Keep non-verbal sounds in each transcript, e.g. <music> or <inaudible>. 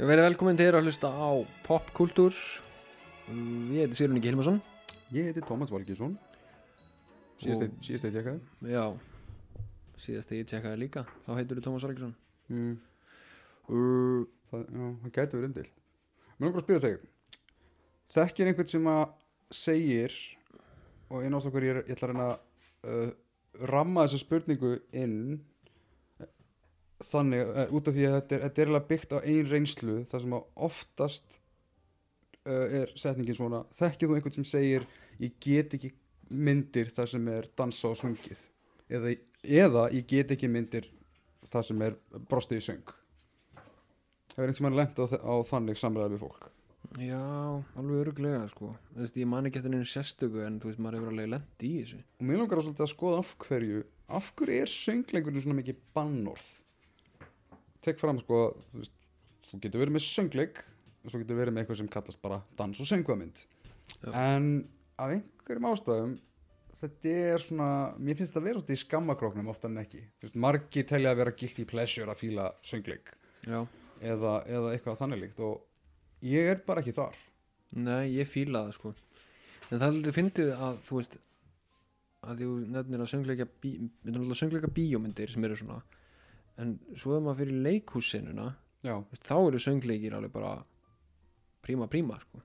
Ég verið velkomin til þér að hlusta á popkultúr. Ég heiti Sýrun Ingi Hilmarsson. Ég heiti Tómas Valgjesson Síðast eitt tjekkaði. Já Síðast ég tjekkaði líka. Þá heitur þú Tómas Orgesson mm, uh, það, það gæti verið umdilt Mér langar að spyrja þig Þekkir einhvern sem að segir og einn ástokkur ég, er- ég ætla að reyna að uh, ramma þessa spurningu inn þannig, uh, út af því að þetta er, þetta er byggt á ein reynslu þar sem oftast uh, er setningin svona þekkir þú einhvern sem segir ég get ekki myndir þar sem er dansa og sungið eða, eða ég get ekki myndir þar sem er brostið í söng. Hefur einhvern sem hann lent á, þe- á þannig samræði við fólk. Já, alveg öruglega sko. Þú veist, ég man ekki eftir neinu sérstöku En þú veist, maður hefur alveg lent í þessu. Og mér langar að skoða af hverju af hverju er söngleikurinn svona mikið bannorð tek fram sko þú, veist, þú getur verið með söngleik og svo getur verið með eitthvað sem kallast bara dans og söngvamynd. Já. en af einhverjum ástæðum þetta er svona, mér finnst þetta að vera út í skammakróknum oftar en ekki. Veist, margi telja að vera guilty pleasure að fíla söngleik eða, eða eitthvað þannig líkt og ég er bara ekki þar. Nei, ég fíla það sko. En það er aldrei fyndið að þú veist að þú nefnir að söngleika bí, söngleika bíómyndir sem eru svona en svo er maður fyrir leikhússenuna já, þá eru söngleikir alveg bara príma príma sko.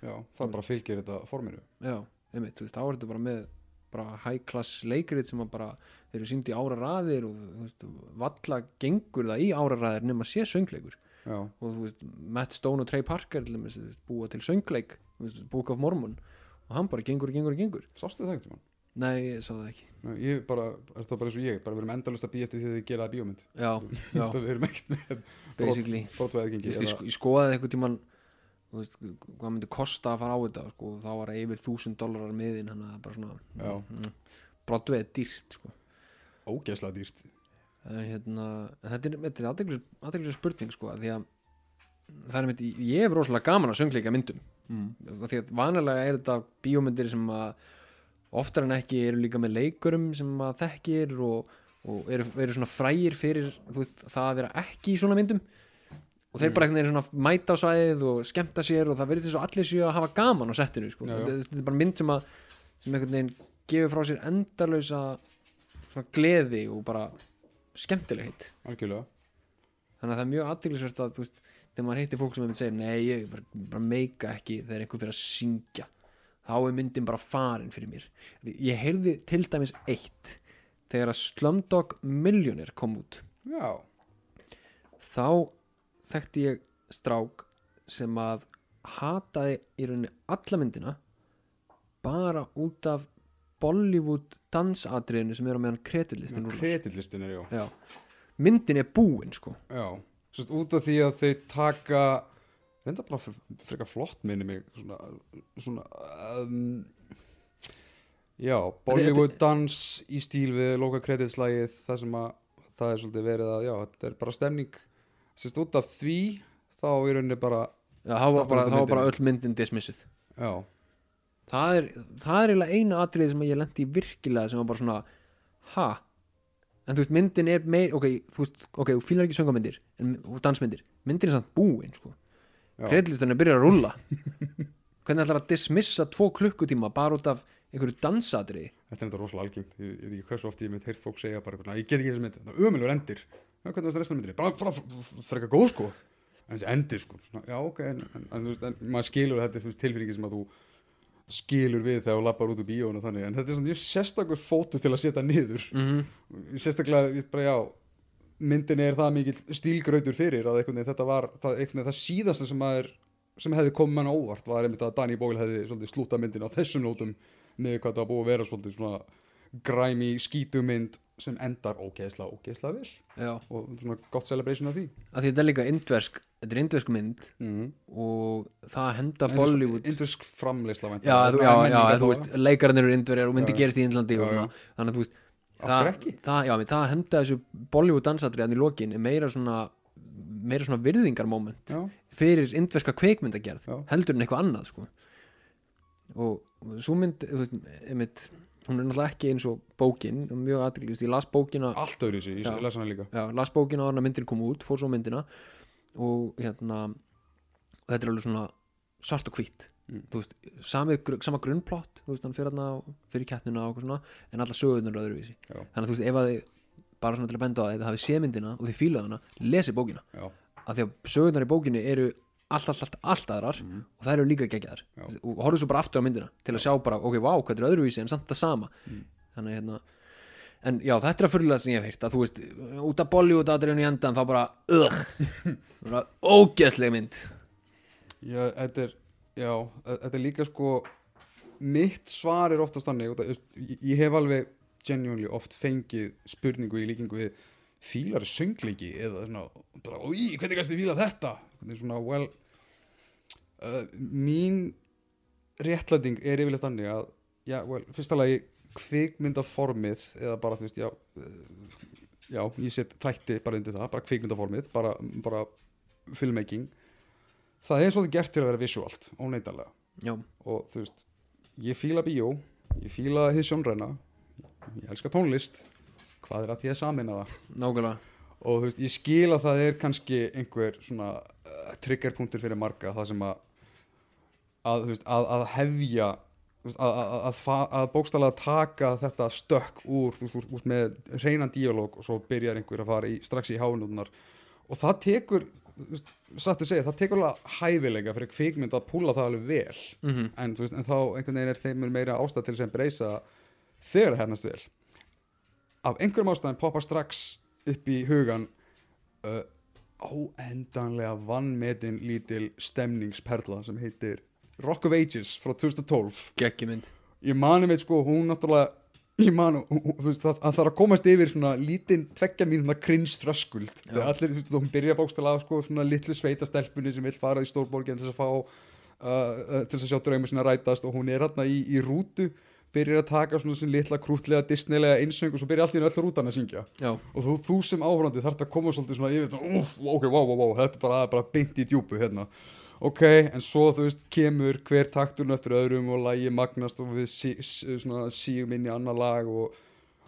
Já, það bara fylgir þetta forminu. Já, einmitt, þú veist, þá er þetta bara með bara high class leikrit sem bara eru sínd í ára raðir og veist, valla gengur það í ára raðir nema sé söngleikur. Já, og þú veist, Matt Stone og Trey Parker búa til söngleik Book of Mormon. Og hann bara gengur og gengur og gengur. Sástu það einhvern tímann? Nei, ég sá það ekki Nei, Ég bara, er það bara eins og ég, bara við erum endalust að býja eftir því að þið geraði bíómynd Já, já, <laughs> við erum ekkert með basically Þú veist, ég, sko, ég skoðaði einhvern tímann þú veist, hvað myndi kosta að fara á þetta sko, þá var það yfir þúsund dólarar miðin hann að bara svona Já. mm, brottveð er dýrt sko. ógeðslega dýrt en, hérna, en þetta er, er aðeinslega spurning sko, því að það er mitt, ég hef rosalega gaman að söngleika myndum mm. því að vanalega er þetta bíómyndir sem að oftar en ekki eru líka með leikurum sem að þekkir og, og eru, eru svona frægir fyrir veist, það að vera ekki í svona myndum. Og þeir Mm. bara einhvern veginn svona mæta á svæðið og skemmta sér og það verður þess að allir séu að hafa gaman á settinu sko. Þetta, er bara mynd sem að sem einhvern veginn gefur frá sér endalösa svona gleði og bara skemmtilegheit algjörlega. Þannig að það er mjög aðteglisvert að veist, þegar maður heitir fólk sem hefur segir nei, ég bara, bara meika ekki þegar einhver fyrir að syngja þá er myndin bara farin fyrir mér. Ég heyrði til dæmis eitt þegar að Slumdog Millionaire kom út. Já, þá þekkti ég strák sem að hataði í rauninni alla myndina bara út af Bollywood dansatriðinu sem er á meðan kreditlistin rúlar kreditlistin er já. Já. myndin er búin sko. Já, sérst út af því að þau taka reynda bara fr- frekar flott minni mig svona, svona um, já, Bollywood dans í stíl við loka kreditslægið það sem að það er svolítið verið að já, þetta er bara stemning. Sérst út af því þá í rauninni bara Já, þá var bara, er myndin. bara öll myndin dismissuð. Já, það er, það er eina atriði sem ég lendi virkilega sem var bara svona ha? En þú veist myndin er meir ok, þú veist, ok, þú fílar ekki söngamyndir en, og dansmyndir, myndin er samt búin sko. Er byrjað að rúlla. <laughs> Hvernig ætlar að dismissa tvo klukkutíma bara út af einhverju dansatriði? Þetta er þetta rosalega algengt. Ég, ég veit ekki hversu oft ég mitt heyrt fólk segja bara eitthvað, "Nei, ég get ekki þessi mynd, það er ömulur endir. Hvernig varst restan af myndinni, bara, bara f- f- frekar góð sko. En þessi endir sko, já ok en, en, en, en maður skilur þetta er tilfinningi sem að þú skilur við þegar þú lappar út úr bíónu þannig, en þetta er svona mjög sérstakur fótu til að setja niður. Mm -hmm. sérstaklega, ég bara já myndin er það mikill stílgrautur fyrir að þetta var það, það síðasta sem maður sem hefði komið mann á óvart var einmitt að Danny Boyle hefði slúta myndin á þessum nótum með hvað það búið að vera svolítið svona græmi skítumynd sem endar ógeðslega, ógeðslega vel. Já, og svona gott celebration af því. Að því þetta er líka indversk þetta er indversk mynd mm. og það henda Bollywood Indursk framleysla já, já, já, þú veist, leikararnir eru indverjar og myndi gerist í svona, þannig að þú veist það, það, já, það að henda þessu Bollywood dansatriðan í lokin er meira svona meira svona virðingarmoment Já, fyrir indverska kveikmyndagerð heldur en eitthvað annað sko. og svo mynd veist, einmitt, hún er náttúrulega ekki eins og bókin mjög aðtryggljust, ég las bókina allt öðru sér, ég les hana líka. Já, las bókina á hana myndin kom út, fór svo myndina. Og hérna þetta er alveg svona svart og hvítt Mm. þú veist, sami, sama grunnplott þú veist, hann fyrir hérna fyrir keppnina og okkur svona en alla sögurnar eru öðruvísi. Já. þannig að þú veist, ef að þið bara svona til að benda á að þið hafið séð myndina og þið fílaðu hana, lesið bókina. Já, af því að sögurnar í bókinni eru allt, allt, allt, allt aðrar og það eru líka geggjaðar. Já. og horfðu svo bara aftur á myndina til að sjá bara, ok, vá, hvað er öðruvísi en samt það sama. Þannig hérna en já, þetta er að fyrirlega sem ég hef heyrt að þú veist, út af Bollywood aðriðun í endan þá bara, ugh. <laughs> Bara ógeðsleg mynd. Já, þetta er já, e- þetta er líka sko mitt svar er oftast þannig veist, ég- hef alveg genuinely oft fengið spurningu í líkingu við fílar söngleiki eða svona, bara, úi, hvernig kannski fíla þetta? Hvernig svona, well uh, mín réttlæting er yfirleitt þannig að já, well, fyrsta lagi kvikmyndaformið eða bara, þú veist, já uh, já, ég set þætti bara undir það, bara kvikmyndaformið, bara, bara filmmaking það er svolítið gert til að vera visuált, óneitanlega. Já, og þú veist, ég fíla bíó ég fíla hið sjónræna ég elska tónlist hvað er að því að samina það? Nákvæmlega. Og þú veist, ég skil að það er kannski einhver svona uh, triggerpunktur fyrir marga það sem að að, veist, að, að hefja að, að, að, fa- að taka þetta stökk úr þú veist, úr, með reynan díalóg og svo byrjar einhver að fara í, strax í háinúðunar og það tekur satt að segja, það tekur alveg hæfilega fyrir kvikmynd að púla það alveg vel. Mm en, þú veist, en þá einhvern veginn er þeim mun meira ástæð til sem breysa þegar það hernast vel. Af einhverjum ástæðin poppar strax upp í hugan uh, óendanlega vannmetin lítil stemningsperla sem heitir Rock of Ages frá 2012 geggjumynd ég mani með sko, hún náttúrulega ég hún, hún- þú veist, það, það þarf að komast yfir svona lítinn tveggja mínúna krins þröskuld. Allir, þú veist, hún byrja bókstala af sko, svona litlu sveitastelpunni sem vill fara í stórborgin til þess að fá uh, uh, til þess að sjá draumur sinna rætast og hún er hérna í, í rútu byrjar að taka svona sem litla krútlega disneylega einsöng og svo byrjar allt í einu öll rútan að syngja. Já, og þú, þú sem áhverandi þarf að koma svolítið svona yfir ok, wow, wow, wow, þetta er bara, bara beint í djúpu hérna ok, en svo þú veist kemur hver takturinn eftir öðrum og lagi magnast og við sí, svona, síum inn í annar lag og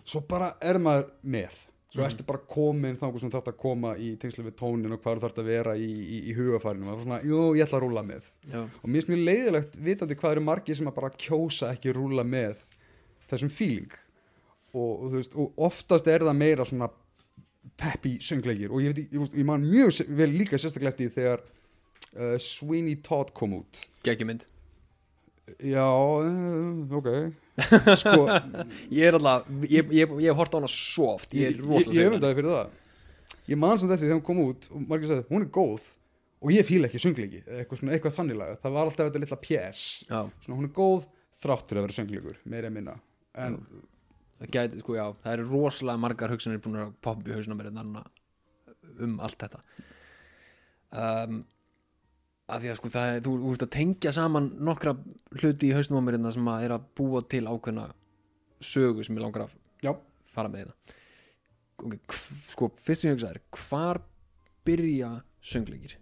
svo bara er maður með. Svo ertu bara komin þá sem þarf að koma í tengslu við tónin og hvað þarf að vera í, í, í hugafærinu maður er svona, jú, ég ætla að rúla með. Já, og mér finnst mjög leiðilegt vitandi hvað eru margir sem að bara kjósa ekki rúla með þessum feeling. Og, og, og oftast er það meira svona peppi söngleikir. Og ég, ég, ég, ég man mjög vel líka sérstaklega eftir þegar uh, Sweeney Todd kom út. Geggjumynd já, uh, ok. <laughs> Sko, ég er alltaf, ég, ég, ég hef hort á hana svo oft ég er rosalega ég hrifinn. öfundaði fyrir það. Ég man samt eftir þegar hún kom út og margir sagði, hún er góð. Og ég fíla ekki söngleiki eitthvað, eitthvað þannig laga, það var alltaf þetta litla svona hún er góð þráttur að vera söngleikur meira en minna. En það gæti, sko, já, það eru rosalega margar hugsanir búin að poppa í hausna mér hérna um allt þetta. Um, að því að sko það þú, ert að tengja saman nokkra hluti í hausnum á mér hérna sem að er að búa til ákveðna sögu sem ég langar að já, fara með þetta hv- sko, fyrst sem ég hugsa er hvar byrja söngleikir?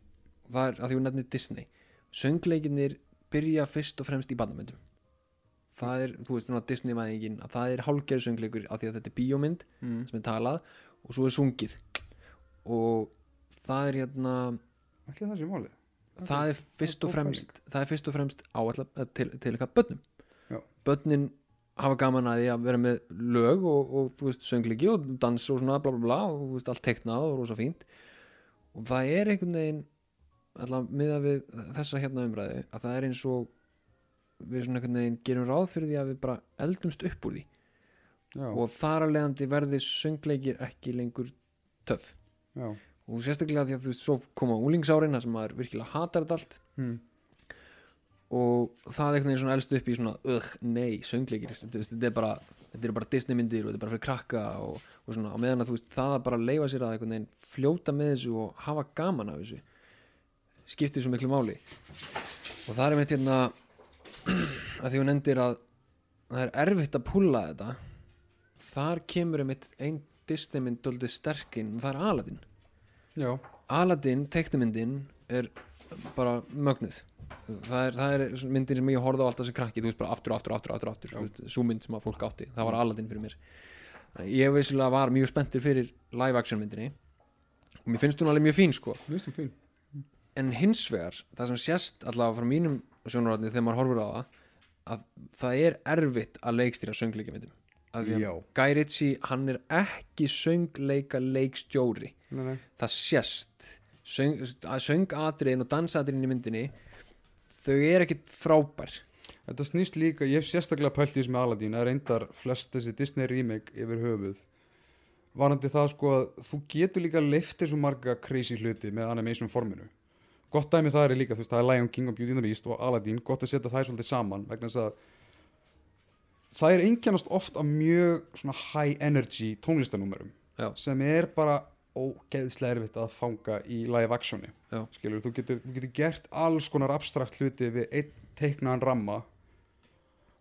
Það er að því hún nefnir Disney. Söngleikinir byrja fyrst og fremst í bandamöndum það er, þú veist, svona Disney-væðingin að það er hálfgerð söngleikur af því að þetta er bíómynd mm. sem er talað og svo er sungið. Og það er hérna ætli það sé málið það er fyrst og fremst það er fyrst og fremst áallar til, til eitthvað börnum. Já. börnin hafa gaman að því að vera með lög og, og þú veist söngleiki og dans og svona bla bla bla og þú veist allt teiknað og rosa fínt. Og það er einhvern veginn alltaf miða við þessa hérna umræði að það er eins og við svona einhvern veginn gerum ráð fyrir því að við bara eldumst upp úr því. Já, og þar að leiðandi verði söngleikir ekki lengur töff. Já, og sérstaklega því að þú veist svo koma úlingsárin þar sem maður virkilega hatar þetta allt. Mm. og það einhvern veginn svona elst upp í svona ugh, nei, söngleikir þetta er bara, bara Disney myndir og þetta er bara fyrir krakka og, og svona, á meðan að þú veist það að bara leifa sér að einhvern veginn fljóta með þessu og hafa gaman af þessu skiptir svo miklu máli. Og það er meitt hérna <clears throat> að því hún endir að það er erfitt að púla þetta. Þar kemur einmitt ein Disney mynd doldið sterkinn og það er Aladdin já, Aladdin, teiknumyndin er bara mögnuð. Það er, það er myndin sem ég horfði á alltaf sem krakki, þú veist bara aftur, aftur, aftur, aftur, aftur sú mynd sem að fólk átti, það var Aladdin fyrir mér. Ég vissulega var mjög spenntur fyrir live action myndinni. Og mér finnst hún alveg mjög fín sko. Fín. En hins vegar, það sem sést allavega frá mínum sjónarotni þegar maður horfur á það að það er erfitt að leikstýra söngleikjamyndum Guy Ritchie, hann er ekki söngleika leikstjóri. Nei, nei. það sést. Söng, að söngatriðin og dansatriðin í myndinni þau er ekkit frábær. Þetta snýst líka, ég hef sérstaklega pælt í þessu með Aladdin að reyndar flest þessi Disney remake yfir höfuð. Varandi það sko að þú getur líka leiftir svo marga crazy hluti með animation forminu. Gott dæmi það er líka, þú veist, það er Lion King og Beauty and the Beast og Aladdin, gott að setja þær svolítið saman vegna þess að það er einkennast oft af mjög svona high energy tónlistanúmerum sem er bara ógeðslega erfitt að fanga í live actioni. Skilur, þú getur, þú getur gert alls konar abstrakt hluti við einn teiknaðan ramma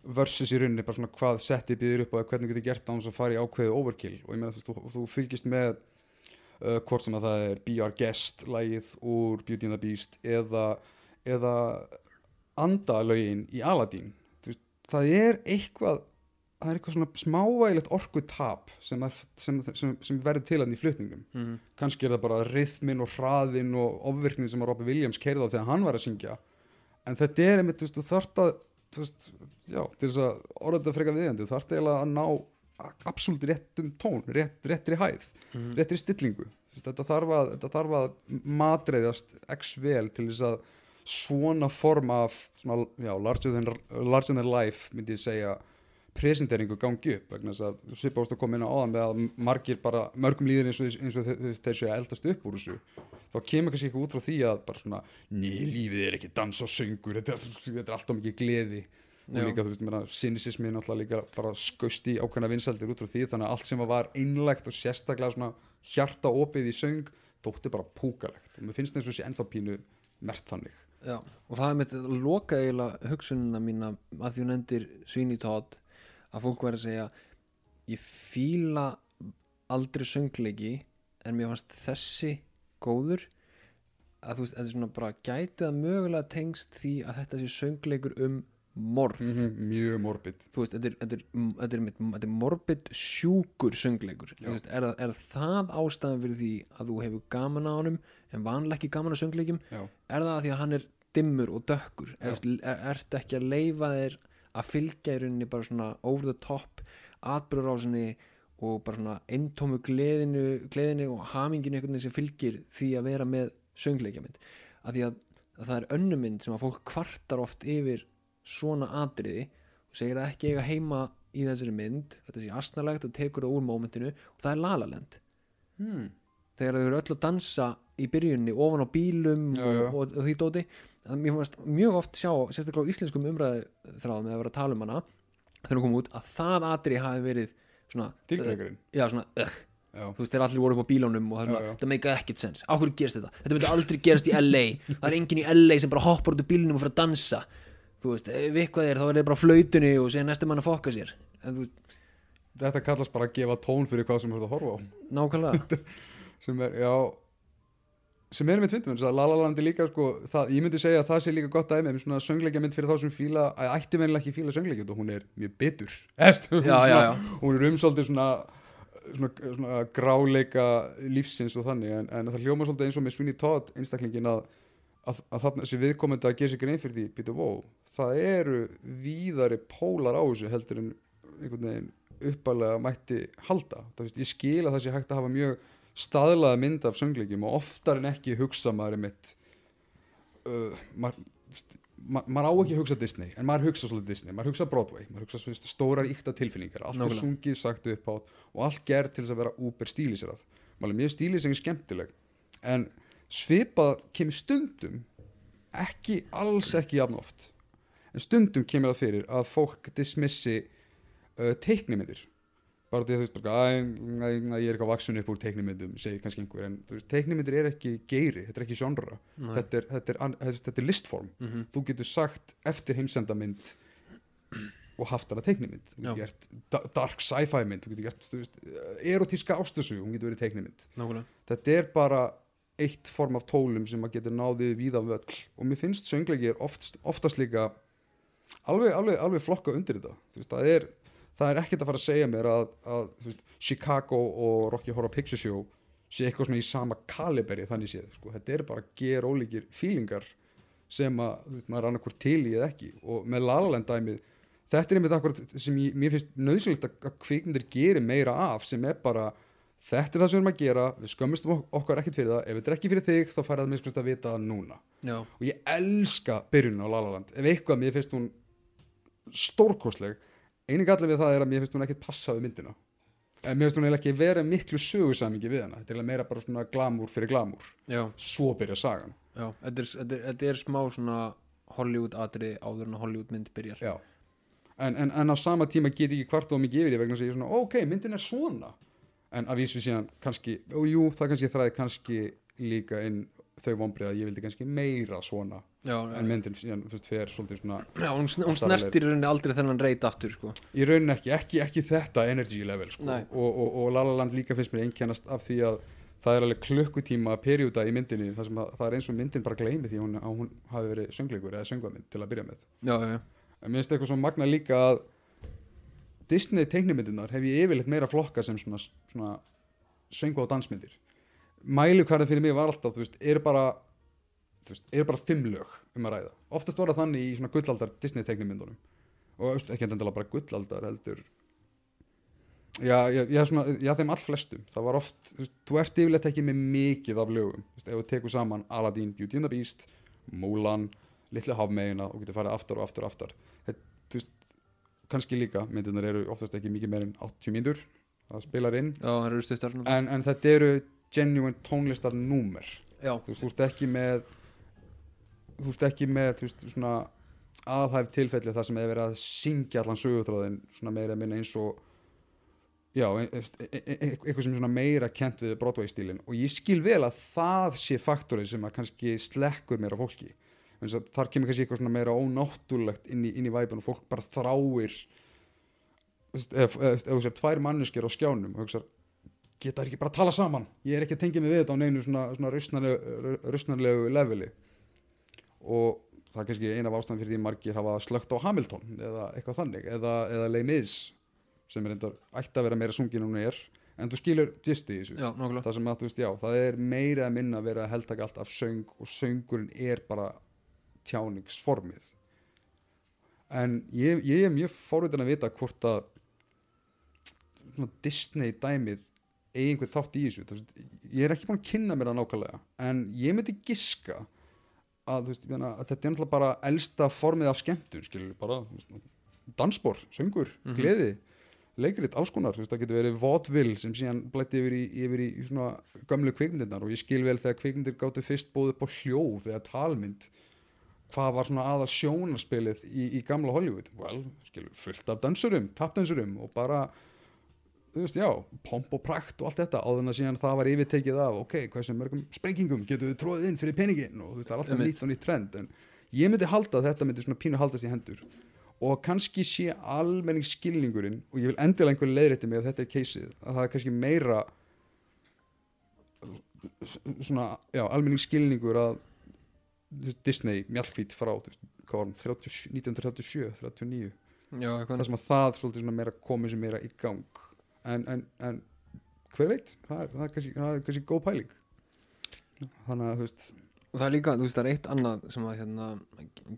versus í rauninni bara svona hvað setti býður upp og hvernig getur gert án þess að fara í ákveðu overkill. Og ég meina þú, þú, þú fylgist með uh, hvort sem að það er Our Guest lagið úr Beauty and the Beast eða, eða andalögin í Aladdin það er eitthvað það er eitthvað svona smávægilegt orkutap sem, sem, sem, sem verður til hann í flutningum mm. kannski er það bara rithmin og hraðin og ofvirknin sem að Robby Williams keirði á þegar hann var að syngja en þetta er einmitt, þú veist, þú þarft að þú veist, já, til þess að orða þetta frekar viðjandi, þú þarft eiginlega að ná absolutt réttum tón, rétt, réttri hæð Mhm. réttri stillingu þetta þarf að, þarf að matreiðast x vel til þess að svona form af svona, já, larger than, larger than life myndi ég segja presenteringu gangi upp vegna þess að svipa ást að koma inn á áðan með að margir bara mörgum líður eins og, eins og þeir, séu að eldast upp úr þessu. Þá kemur kannski eitthvað út frá því að bara svona ný, lífið er ekki dans og söngur þetta þetta er alltaf mikið gleði. Og líka þú veist, meina, cynisismi náttúrulega líka bara skaust í ákveðna vinsaldir út frá því þannig að allt sem var einlægt og sérstaklega svona hjarta opið í söng þótti bara púkalegt. Og mér finnst eins og sé ennþá pínu mert þannig Já, og það er mitt loka eiginlega hugsunina mína að því hún endir Todd að fólk verður að segja ég fíla aldrei söngleiki en mér fannst þessi góður. Að þú veist, þetta er svona bara gætið að mögulega tengst því að þetta sé söngleikur um morð. Mjög morbid. Þú veist, þetta er, þetta er, þetta er, morbid sjúkur söngleikur. Þú veist, er, er það ástæðan fyrir því að þú hefur gaman á honum en vanlega ekki gaman á söngleikum já, er það að því að hann er dimmur og dökkur? Er, er, ertu ekki að leifa þér að fylgja í rauninni bara svona over the top atbyrðurásinni og bara svona eintómu gleðinu, gleðinu og haminginu einhvern veginn sem fylgir því að vera með söngleikjamynd að því að, að það er önnumynd sem að fólk kvartar oft yfir svona atriði og segir að ekki eiga heima í þessari mynd þetta sé asnalegt og tekur það úr mómentinu og það er lalaland hmm. þegar þau eru öll að dansa í byrjunni ofan á bílum Já, og, já. og, og því dóti mér fannst mjög oft sjá, sérstaklega á íslenskum umræðu þráðum eða vera að tala um hana þegar hún kom út að það atri hafi verið svona, Dílbrekurinn já svona uh, þú veist þeir allir voru upp á bílónum og það er meika ekkert sens á hverju gerist þetta, þetta myndi aldrei gerast í LA það er enginn í LA sem bara hoppar út úr bílnum og fyrir að dansa þú veist, ef eitthvað er þá er það bara flautunni og segja næstu mann að fokka sér. En þú veist, Þetta kallast bara að gefa tón fyrir hvað sem þú ert að horfa á. Nákvæmlega. <laughs> Sem er, já sem er mitt fyndum, þess að La La Land er líka sko, það, ég myndi segja að það sé líka gott um svona söngleikja mynd fyrir þá sem fíla að ætti meðlega ekki fíla söngleikja og hún er mjög bitur. <laughs> Ertu, Já, já, já. hún er umsaldið svona, svona, svona gráleika lífsins og þannig en, en það hljóma svolítið eins og með Sweeney Todd einstaklingin að, að, að þarna þessi viðkomandi að gera sér grein fyrir því býtu vó, það eru víðari pólar á þessu heldur en einhvern veginn uppalega mætti halda, það ég skil að það sé hægt að hafa mjög staðlaða mynd af söngleikjum og oftar en ekki hugsa maður um eitt uh, maður ma maður á ekki að hugsa Disney en maður hugsa svolítið Disney, maður hugsa Broadway maður hugsa svona stórar ykta tilfinningar allt er Nákvæmlega. sungið, sagt upp átt og allt gerð til þess að vera úper stíliserað maður mér stílisering skemmtileg en svipað kemur stundum ekki, alls ekki jafn oft en stundum kemur það fyrir að fólk dismissi uh, teiknimyndir. Bara því að þú veist æ, ég er eitthvað vaksun upp úr teiknimyndum segir kannski einhver, en veist, teiknimyndir er ekki geiri, þetta er ekki genre þetta er, þetta, er, þetta, er listform. Mhm. þú getur sagt eftir heimsendamynd og haft hana teiknimynd. Þú Já. getur gert da- dark sci-fi mynd þú getur gert, þú veist, erotíska ástasug hún getur verið teiknimynd. Nákvæmlega. Þetta er bara eitt form af tólum sem að getur náðið víða völl. Og mér finnst söngleiki er oft, oftast líka alveg, alveg, alveg flokka undir þetta. Veist, það, er, er ekkert að fara að segja mér að, að veist, Chicago og Rocky Horror Picture Show sé eitthvað svona í sama kaliberi þannig séð, sko, þetta er bara ger ólíkir fílingar sem að veist, maður er annarkvort til í eða ekki. Og með Lalaland dæmið þetta er einmitt akkurat sem ég, mér finnst nöðsynlegt að, að kvikmyndir geri meira af sem er bara, þetta er það sem við erum að gera við skömmustum ok- okkar ekkert fyrir það. Ef þetta er ekki fyrir þig þá það minnskvæmst að vita núna. Já, og ég elska byrjun á Lalaland ef eitthvað mér finnst hún stórkostleg. Eini gallið við það er að mér finnst hún ekkert passa við myndina. En mér finnst hún ekki vera miklu sögusamingi við hana. Þetta er meira bara svona glamúr fyrir glamúr já, svo byrja sagan. Já þetta er, þetta er, þetta er smá svona Hollywood atriði áður en Hollywood mynd byrjar. Já. En, en, en á sama tíma get ég ekki hvart og mikið yfir því vegna að ég er svona, ok, myndin er svona. En að vísu síðan kannski og jú, það kannski þræði kannski líka inn þau vombrið að ég vildi kannski meira svona já, en myndin síðan fyrst fer svolítið svona já hún, hún snertir í rauninni aldrei þennan reit aftur sko. í raunin ekki, ekki, ekki þetta energy level sko. Og, og, og La La Land líka finnst mér einkennast af því að það er alveg klukkutíma perjúta í myndinni sem að, það er eins og myndin bara gleymi því hún, að hún hafi verið söngleikur eða söngvamynd til að byrja með. Já, en mér finnst eitthvað svo magna líka að Disney teiknimyndirnar hef ég yfirleitt meira flokka sem svona, svona söngu og dansmyndir. Mælikvarðið fyrir mig var alltaf þú veist, er bara þú veist, er bara fimm lög um að ræða. Oftast var það þannig í svona gullaldar Disney teiknimyndunum og veist, ekki endilega bara gullaldar heldur. Já, já, já, svona, já þeim all flestum það var oft, þú veist, þú ert yfirleitt ekki með mikið af lögum, þú veist, ef þú tekur saman Aladdin, Beauty and the Beast, Mulan Little Hafmeina og getur farið aftur og aftur og aftur. Þetta, þú veist, kannski líka myndirnar eru oftast ekki mikið meir en 80 mínútur það spilar inn. Já, eru en, en þetta eru genuine tónlistar númer já, þú veist, þú ert ekki með þú ert ekki með þú veist, svona aðhæf tilfelli þar sem hefur verið að syngja allan sögutráðin svona meira minna eins og já, e- e- e- eitthvað sem svona meira kent við Broadway stílin og ég skil vel að það sé faktorið sem að kannski slekkur mér á fólki þar kemur kannski eitthvað svona meira ónáttúrulegt inn í, í væpun og fólk bara þráir veist, ef, þú sér tvær manneskjur á skjánum og hugsar geta ekki bara að tala saman? Ég er ekki að tengja mig við þetta á neinu svona, svona rausnarlegu leveli og það er kannski eina af ástæðan fyrir því margir hafa slögt á Hamilton eða eitthvað þannig eða, eða Les Mis sem er ætti að vera meira sungin en hún er en þú skilur gist í þessu. Já, það sem að þú veist, já, það er meira að minna að vera að heldtaka allt af söng og söngurinn er bara tjáningsformið. En ég, ég er mjög fórhundan að vita hvort að svona Disney dæmið eigi einhver þátt í þessu. Ég er ekki búin að kynna mér það nákvæmlega en ég myndi giska að, veist, ég meina, að þetta er náttúrulega bara elsta formið af skemmtun skilur bara dansbor, söngur, Mhm. gleði leikrit, alls konar, þú veist, það getur verið vaudeville sem síðan blætti yfir í, yfir í gömlu kvikmyndirnar og ég skil vel þegar kvikmyndir gáttu fyrst bóðið upp á hljóð eða talmynd hvað var svona aðal sjónarspilið í, í gamla Hollywood well, skilur, fullt af dansurum, tapdansurum og bara þú veist, já, pomp og prakt og allt þetta áður en að síðan það var yfirtekið af ok, hversu mörgum sprengingum getur við tróðið inn fyrir peningin og þú veist, það er alltaf nýtt og nýtt trend en ég myndi halda að þetta myndi svona pínu haldast í hendur. Og kannski sé almenning skilningurinn og ég vil endilega einhver leiðrétti mig að þetta er keysið, að það er kannski meira svona, já, almenning skilningur að Disney mjallkvít frá, þú veist, hvað var hann 30, 1937, 39 já, það sem að það svolítið svona meira komið sem meira í gang en, en, en hver veit, það er, það er, kannski, það er kannski góð pæling. Þannig að þú veist. Og það er líka, þú veist, það er eitt annað sem að hérna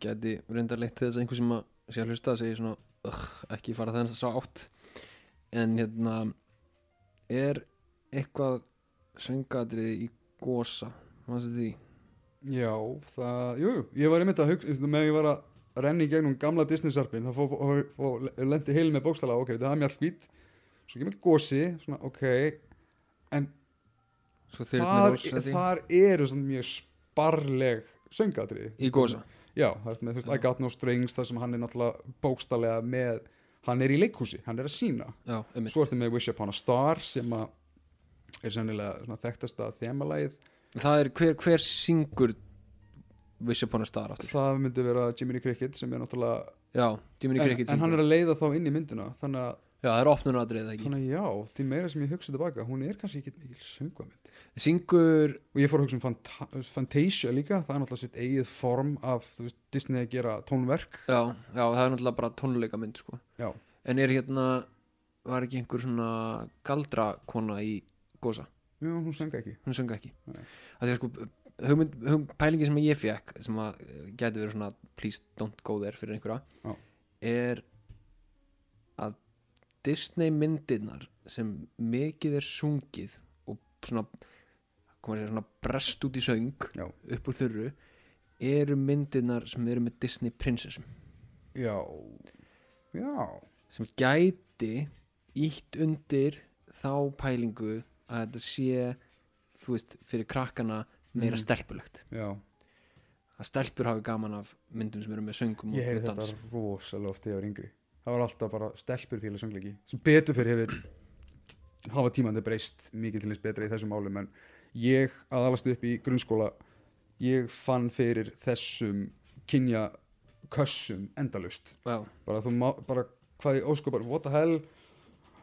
geti reyndar leitt til þess að einhver sem að sé að hlusta segir svona, "Ugh, ekki fara þennan svo átt. En hérna er eitthvað söngadrið í gósa mannstu því? Já, það, jú, ég var einmitt að hugsa með að ég var að renna í gegnum gamla Disney-sarpin það fó, fó, fó, lendi heil með bókstala ok, það er mjallkvít svo kemur gósi, svona ok en svo þar, þar eru svona mjög sparleg söngadrið í gósa Já, það er með, þú veist. I got no strings þar sem hann er náttúrulega bókstallega með hann er í leikhúsi, hann er að sína. Já, svo ertu með Wish Upon a Star sem að er sennilega svona þekktasta þemalægið, það er hver, hver syngur Wish Upon a Star aftur? Það myndi vera Jiminy Cricket sem er náttúrulega já, Jiminy en, Cricket en hann syngur. er að leiða þá inn í myndina þannig að, já, það er opnunadrið ekki þannig já, því meira sem ég hugsa tilbaka hún er kannski ekki mikil söngvamynd syngur, og ég fór að hugsa um Fanta Fantasia líka, það er náttúrulega sitt eigið form af þú veist, Disney að gera tónverk já, já, það er náttúrulega bara tónleika mynd sko. Já. en er hérna var ekki einhver svona galdrakona í gósa já, hún söng ekki hún söng ekki Nei. að því að sko hugmynd, hugmynd, pælingi sem ég fekk sem að gæti verið svona please don't go there fyrir einhverja Já. er að Disney myndirnar sem mikið er sungið og svona segja svona brest út í söng já, upp úr þurru eru myndirnar sem eru með Disney prinsessum. Já, já. Sem gæti ítt undir þá pælingu að þetta sé þú veist, fyrir krakkana meira Mhm. stelpulegt. Já, að stelpur hafi gaman af myndum sem eru með söngum ég og, heyri og þetta dans. rosalega oft þegar ég var yngri það var alltaf bara stelpur fíla söngleiki sem betur fyrir hefur hafa tímandi breyst mikið til þess betra í þessum málum en ég að alast upp í grunnskóla ég fann fyrir þessum kynja kössum endalust Já, bara þú má, bara hvað í óskupar what the hell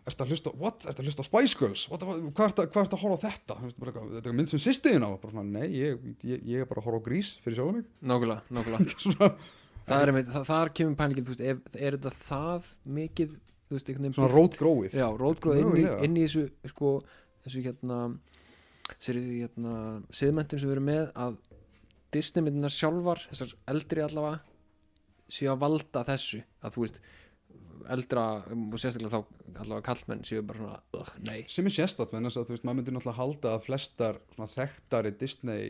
Ertu að hlusta, what? Ertu að hlusta Spice Girls? What, hvað hvað ertu að horfa á þetta? Þetta er mynd sem sýstiðin á bara, svona, Nei, ég, ég, ég er bara að horfa á grís fyrir sjálf mig nákvæmlega, nákvæmlega. <laughs> Það er það, þar kemur pælingin þú veist, ef, er þetta það mikið þú veist, svona rótgróið? Inn, Mögulega. inn í þessu sko, þessu hérna hérna, siðmentin sem við erum með að Disney myndinar sjálfar þessar eldri allavega séu að valda þessu. Að þú veist eldra og sérstaklega þá allavega kallmenn séu bara svona, nei. Sem er sérstætt en þess að þú veist, maður myndir náttúrulega halda að flestar svona þekktari Disney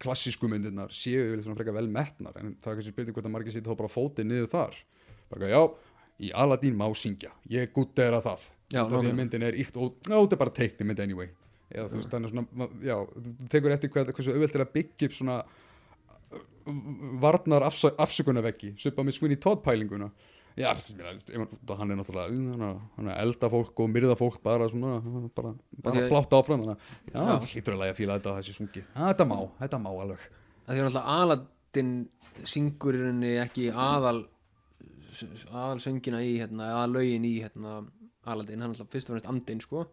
klassísku myndirnar séu yfirleitt svona frekar vel metnar en það er kannski spurning hvort að margir sýta þá bara fótið niður þar. Bara já, í Aladdin má syngja. Ég gutt er að það Já, því að myndin er íkt og já, þetta er bara teikni mynd anyway. Eða þú veist, þannig svona, já, þú tekur eftir hvað, hversu auðvelt er að byggja upp svona uh, varnar afsökunarveggi svipa með Sweeney Todd pælinguna já, hann er náttúrulega hann er- hann er elda fólk og myrða fólk bara svona, bara, bara blátt áfram já, hlýtur að læga fíla þetta þessi sungið, já, þetta má, þetta má alveg. Að því að náttúrulega Aladdin syngur í rauninni ekki aðal aðal söngina í hérna, aðal lögin í hérna, Aladdin, hann er náttúrulega fyrst og fremst andin sko.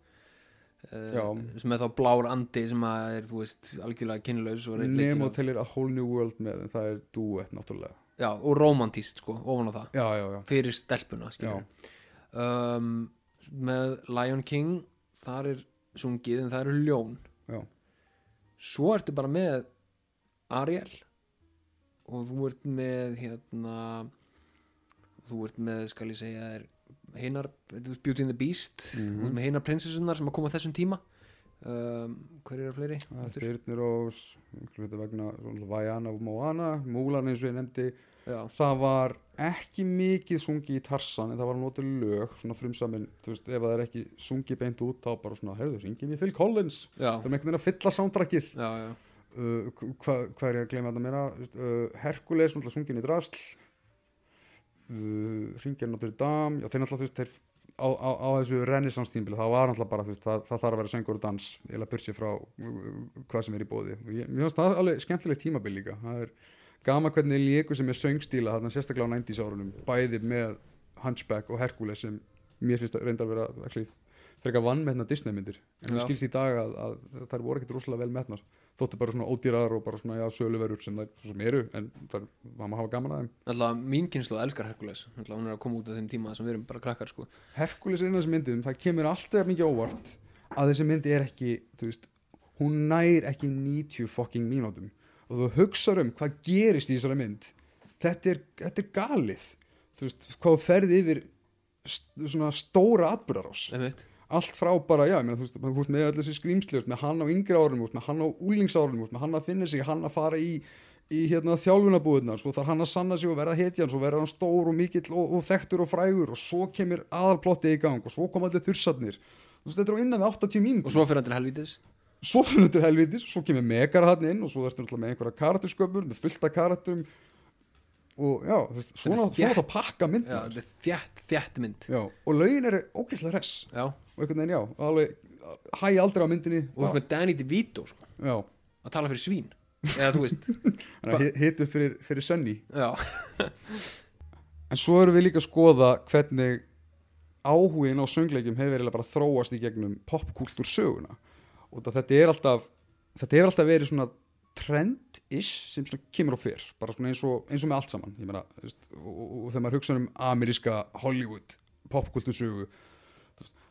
Uh, sem er þá blár andi sem er, þú veist, algjörlega kynlaus Nemo tellir a whole new world með en það er duett náttúrulega já, og romantíst sko, ofan á það. Já, já, já, fyrir stelpuna um, með Lion King þar er sungið en það eru ljón. Já, svo ertu bara með Ariel og þú ert með hérna þú ert með, skal ég segja hinnar, Beauty and the Beast. Ert með hinnar prinsessunar sem að koma þessum tíma um, hver eru fleiri? Það Aftur? Þyrnir og hluti vegna svona, Vajana og Moana, Múlan eins og ég nefndi. Já, það var ekki mikið sungið í Tarsan en það var notið lög, svona frumsamin þú veist, ef það er ekki sungið beint út þá bara svona, heyrðu, ringið mér Phil Collins. Það er með einhvern veginn að fylla já. uh, hvað hva er ég að gleyma þetta meira? Uh, Hercules, náttúrulega sungin í drasl. Uh, Ringir Notre Dame já, þeir náttúrulega, þú veist, þeir á, á, á þessu renaissance tímbili, það var náttúrulega bara veist, það, það þarf að vera söngur og dans eða bursi frá uh, hvað sem er í bóði og ég, finnst það alveg skemmtilegt tímabil líka. Það er gama hvernig léku sem er söngstíla þarna sérstaklega á 90s árunum bæði með Hunchback og Hercules sem mér finnst að reynda að vera actually, frekar vannmetna Disney myndir en það skilst í dag að, að þær voru ekkert rosalega vel metnar þóttu bara svona ódýrar og bara svona já, söluverur sem svo sem eru en það var maður að hafa gaman að þeim. Alltaf mín kynslu elskar Hercules. Alltaf hún er að koma út af þeim tíma sem við erum bara krakkar sko. Herkules er einn af þessum myndum, það kemur alltaf mikið óvart að þessi myndi er ekki þú veist, hún nær ekki 90 fucking mínútum. Og þú hugsar um hvað gerist í þessari mynd. Þetta er, þetta er galið. Þú veist, hvað ferði yfir st svona stóra atbyrðarás. Allt frá bara, já, ég meina, þú veist, þú veist með allir þessi skrýmsli, með hann á yngri veist, með hann á úlingsárunum, með hann að finna sig, hann að fara í, í hérna þjálfunabúðunar, svo þarf hann að sanna sig og verða hetjan, svo verða hann stór og mikill og, og þekktur og frægur og svo kemur aðalplotti í gang og svo kom allir þursarnir, þú veist, þetta er á innan við 80 Og mínútur, svo fyrir hann til helvítis. Svo fyrir þetta helvitis, svo kemur Megara hann inn og svo ertu náttúrulega með einhverja karaktersköpur, með fullta karakterum og já, svona, þétt. það pakka mynd er þjætt, þjætt mynd. Já, og lögin eru ógeðslega hress. Já, og einhvern veginn, já, alveg hæ aldrei á myndinni. Og ert með Danny DeVito sko. Já, að tala fyrir svín. Eða þú veist <laughs> þannig að hit- hit upp fyrir, fyrir Sunny. Já, <laughs> en svo erum við líka að skoða hvernig áhugin á söngleikjum hefur eiginlega bara þróast í gegnum popkultúr söguna. Og það, þetta er alltaf þetta hefur alltaf verið svona trend-ish sem svona kemur og fer. Bara svona eins og, eins og með allt saman. Ég meina, þú veist, og, og, og þegar maður hugsa um ameríska Hollywood popkultúr sögu þú veist,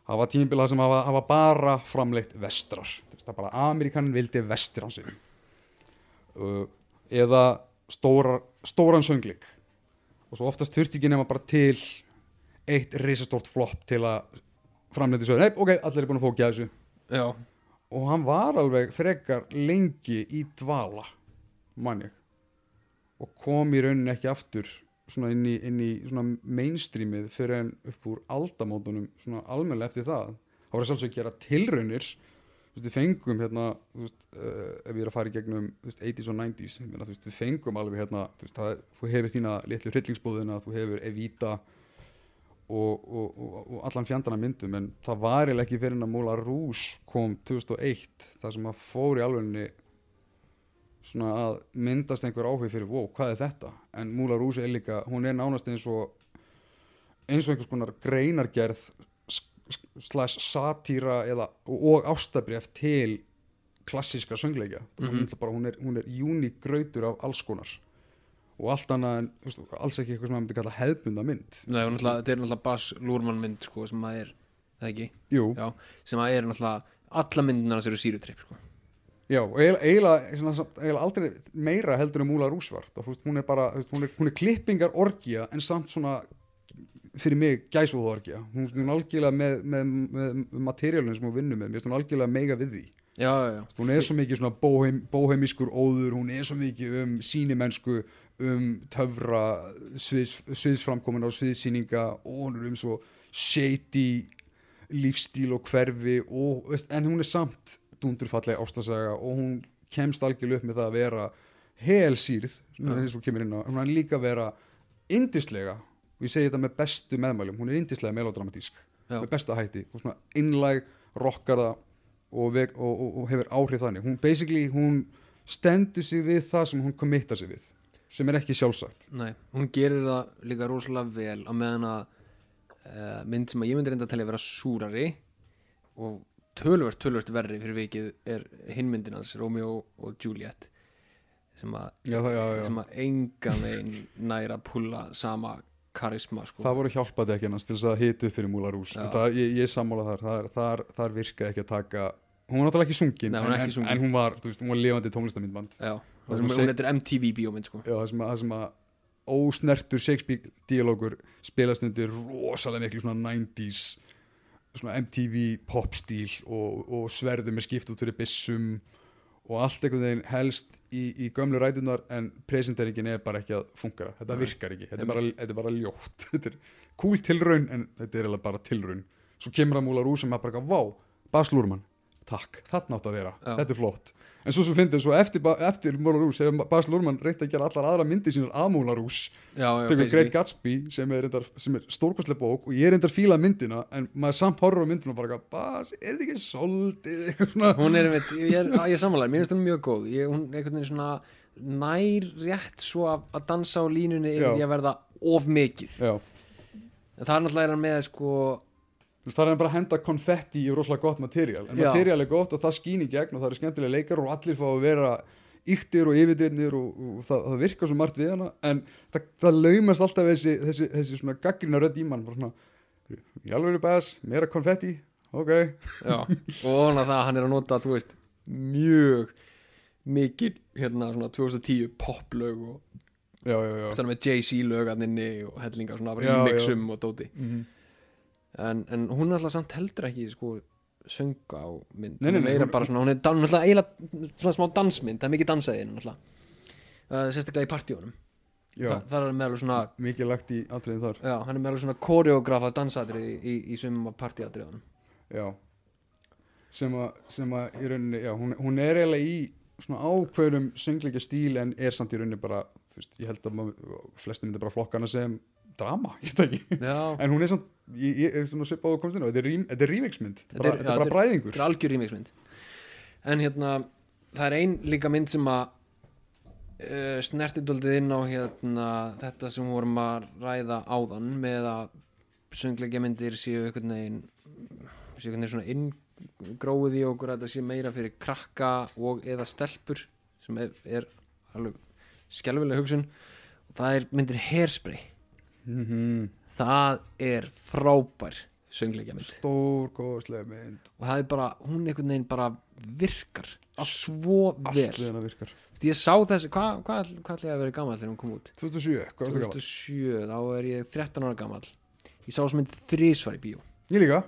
það var tímabila sem hafa, hafa bara framleitt vestrar. Það er bara Amerikanin vildi vestir hans uh, eða stóra, stóran sönglik og svo oftast þurfti ekki nema bara til eitt risastórt flopp til að framleiti sögur, nei, ok, allir er búin að fókja þessu. Já, og hann var alveg frekar lengi í dvala mann ég. Og kom í rauninni ekki aftur svona inn í, inn í svona mainstreamið fyrir en upp úr aldamótunum svona almennilega eftir það. Það voru sjálfsög að gera tilraunir þú veist, við fengum hérna veist, uh, ef ég er að fara í gegnum veist, 80s og 90s ég meina, þú veist, við fengum alveg hérna það, þú hefur þína litlu hryllingsbúðina þú hefur Evita og, og, og, og allan fjandana myndum en það var eiginlega ekki fyrir en að Múla Rús kom 2001 það sem að fór í alvegni svona að myndast einhver áhug fyrir wow, hvað er þetta? En Múla Rús er líka, hún er nánast eins og eins og einhvers konar greinargerð slash satýra eða, og ástabref til klassíska söngleikja mm Mhm. -hmm. hún er, hún er uník grautur af alls konar og allt annað en veist, alls ekki eitthvað sem maður myndi kalla hefbunda mynd Nei, náttúrulega, þetta er náttúrulega Bas Lúrmann mynd sko, sem að er, það ekki Jú, já, sem að er náttúrulega alla myndinar hans eru sírutripp sko. Já, og eiginlega, aldrei meira heldur en Múla Rúsvart veist, hún er bara, hún er, hún er klippingar orgía en samt svona fyrir mig gæsúð orgía hún er algjörlega með, með, með, með materiálinu sem hún vinnur með, hún algjörlega mega við því. Já, já, hún er svo mikið svona bóheim, bóheimískur óður, hún er svo mikið um sínimennsku, um töfra sviðs, sviðsframkomin á sviðsýninga. Og hún er um svo shady lífstíl og hverfi og, en hún er samt dundurfallega ástasaga og hún kemst algjörlega upp með það að vera helsýrð, eins og kemur inn á hún er líka að vera indislega og ég segi þetta með bestu meðmælum hún er indislega melodramatísk Já. með besta hætti og svona innlæg, rockara og, veg, og, og, og hefur áhrif þannig. Hún basically, hún stendur sig við það sem hún committa sig við sem er ekki sjálfsagt. Nei, hún gerir það líka rosalega vel á meðan að uh, mynd sem að ég myndi reynda að að vera súrari og tölvört, tölvört verri fyrir vikið er hinn myndin hans, Romeo og Juliet sem að, já, já, já. sem að engan veginn næra pulla sama karisma sko. það voru hjálpað ekki annars til þess að hita upp fyrir Múla Rús Já. það, ég, ég sammála þar, þar, þar, þar virkaði ekki að taka hún var náttúrulega ekki sungin, Nei, en, ekki sungin. en, en hún var veist, hún var lifandi tónlistamindband hún heitir MTV bíómynd sko. það sem að, að ósnertur Shakespeare díalógur spilast undir rosalega miklu svona 90s svona MTV popstíl og, og sverðu með skipt út fyrir byssum og allt einhvern veginn helst í, í gömlu rætunar en presenteringin er bara ekki að fungera þetta virkar ekki, þetta er, bara, þetta er bara ljótt. <laughs> Þetta er cool tilraun en þetta er bara tilraun. Svo kemur að múla rús sem að bara, vá, Bas Lúrmann takk, þarna átt að vera, Já. þetta er flott. En svo svo fyndið, svo eftir, eftir Múla Rús hefur Bas Lúrmann reynt að gera allar aðra myndir sínar að Múla Rús Já, já, tekur basically. Great Gatsby sem er, sem er stórkostlega bók og ég er reyndar fílað myndina en maður samt horfur á myndina og bara Bas, er þetta ekki soldið? <laughs> Hún er, einmitt, ég er, er sammálaður, mér finnst hún mjög góð. Ég, hún er einhvern veginn svona nær rétt svo að, að dansa á línunni yfir því að verða of mikið. Já, en það er náttúrulega með sko það er bara að henda konfetti í rosalega gott materiál en Já. materiál er gott og það skýn í gegn og það eru skemmtilega leikar og allir fá að vera yktir og yfirdyrnir og, og það, það virkar svo margt við hana. En það, það laumast alltaf þessi, þessi, þessi svona gaggrina rödd í mann bara svona, í alveg bæs, meira konfetti? Ok, já, og það hann er að nota veist, mjög mikil hérna svona 2010 poplög og já, já, já. Með Jay-Z lögarninni og hellinga svona bara í mixum og dóti. Mm en, en hún er alltaf samt heldur ekki sko sönga á mynd. Nei, nei, er nei, hún- svona, hún er náttúrulega eiginlega smá dansmynd, það er mikið dansaði uh, sérstaklega í partíunum. Þa, það er með alveg svona mikið lagt í atriðin þar. Já, hann er með alveg svona koreografa dansatrið í, í, í sumum af partíatriðunum. Já. Sem að, sem að í rauninni, já, hún, hún er eiginlega í svona ákveðum söngleikja stíl en er samt í rauninni bara, veist, ég held að flestir myndi bara flokka hana sem drama, <laughs> en hún er samt, ég, er svona svipað á. Komstinu þetta er, rím, þetta er rímiksmynd, Þetta er- bara bræðingur. þetta er algjör rýmingsmynd en hérna það er ein líka mynd sem að uh, snertið daldið inn á hérna þetta sem vorum að ræða áðan með að söngleikja myndir séu einhvern veginn séu einhvern veginn svona inngróið í okkur að þetta sé meira fyrir krakka og eða stelpur sem er, er alveg skelfileg hugsun. Og það er myndir hairspray. Mm -hmm. Það er frábær söngleikja mynd stór góðslega mynd. Og það er bara, hún einhvern veginn bara virkar svo allt vel. við hennar virkar. Þú veist, ég sá þessi, hvað hva, hva ætla ég að vera gammal þegar hún kom út? 2007, hvað varstu gammal? 2007, þá er ég 13 ára gammal ég sá þessu mynd þrísvar í bíó. Ég líka.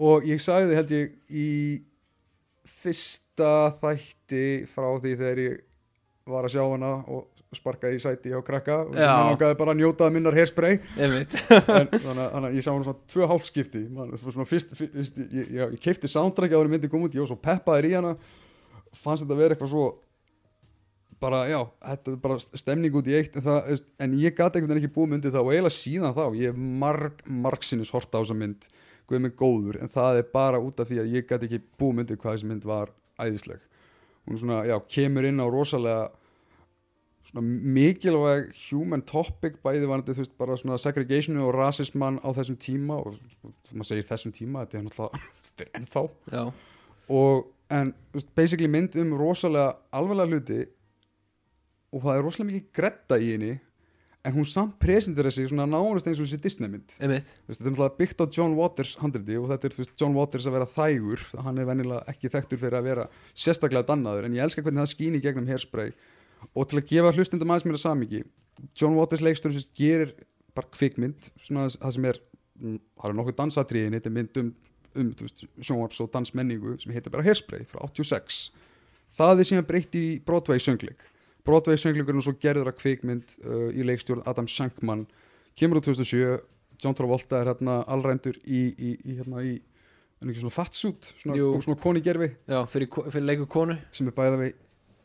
Og ég sagði held ég í fyrsta þætti frá því þegar ég var að sjá hana og sparkaði í sæti á krakka og mér langaði bara að njóta minnar einmitt. En þannig að- að ég sá hana svona tvö hálfskipti Man, það svona fyrst, fyrst ég, ég, ég keipti soundtrack áður en myndi kom út, ég var svo peppaður í hana. Fannst þetta vera eitthvað svo bara, já, þetta er bara stemning út í eitt en, það, en ég gati einhvern veginn ekki búið myndið þá og eiginlega síðan þá, ég hef marg, marg sinnis horta á þessa mynd, guð mig góður en það er bara út af því að ég gati ekki búið myndið hvað þessi mynd var æðisleg. Hún er svona, já, kemur inn á rosalega mikilvæg human topic bæði varandi þú veist bara svona segregationu og rasisman á þessum tíma og maður segir þessum tíma þetta er náttúrulega <laughs> ennþá já, og en veist, basically mynd um rosalega alvarlega hluti og það er rosalega mikið gretta í henni en hún samt presentera sig svona nánast eins og þessi Disney mynd. Veist, þetta er náttúrulega byggt á John Waters handriti og þetta er veist, John Waters að vera þægur. Hann er venjulega ekki þekktur fyrir að vera sérstaklega dannaður en ég elska hvernig það skýn í gegnum hairspray og til að gefa hlustundum aðeins mér að samingi John Waters leikstur sem gerir bara kvikmynd svona það sem er mm, það er nokkuð dansatriðin, þetta er mynd um, um sjónvarps og dansmenningu sem heitir bara hairspray frá 86 það er síðan breytt í Broadway söngleik Broadway söngleikurinn og svo gerður að kvikmynd uh, í leikstjórn Adam Shankman. Kemur úr 2007 John Travolta er hérna allrændur í, í, í hérna í en ekki svona fatsuit, svona, svona koni gerfi já, fyrir, fyrir leiku konu sem er bæða vei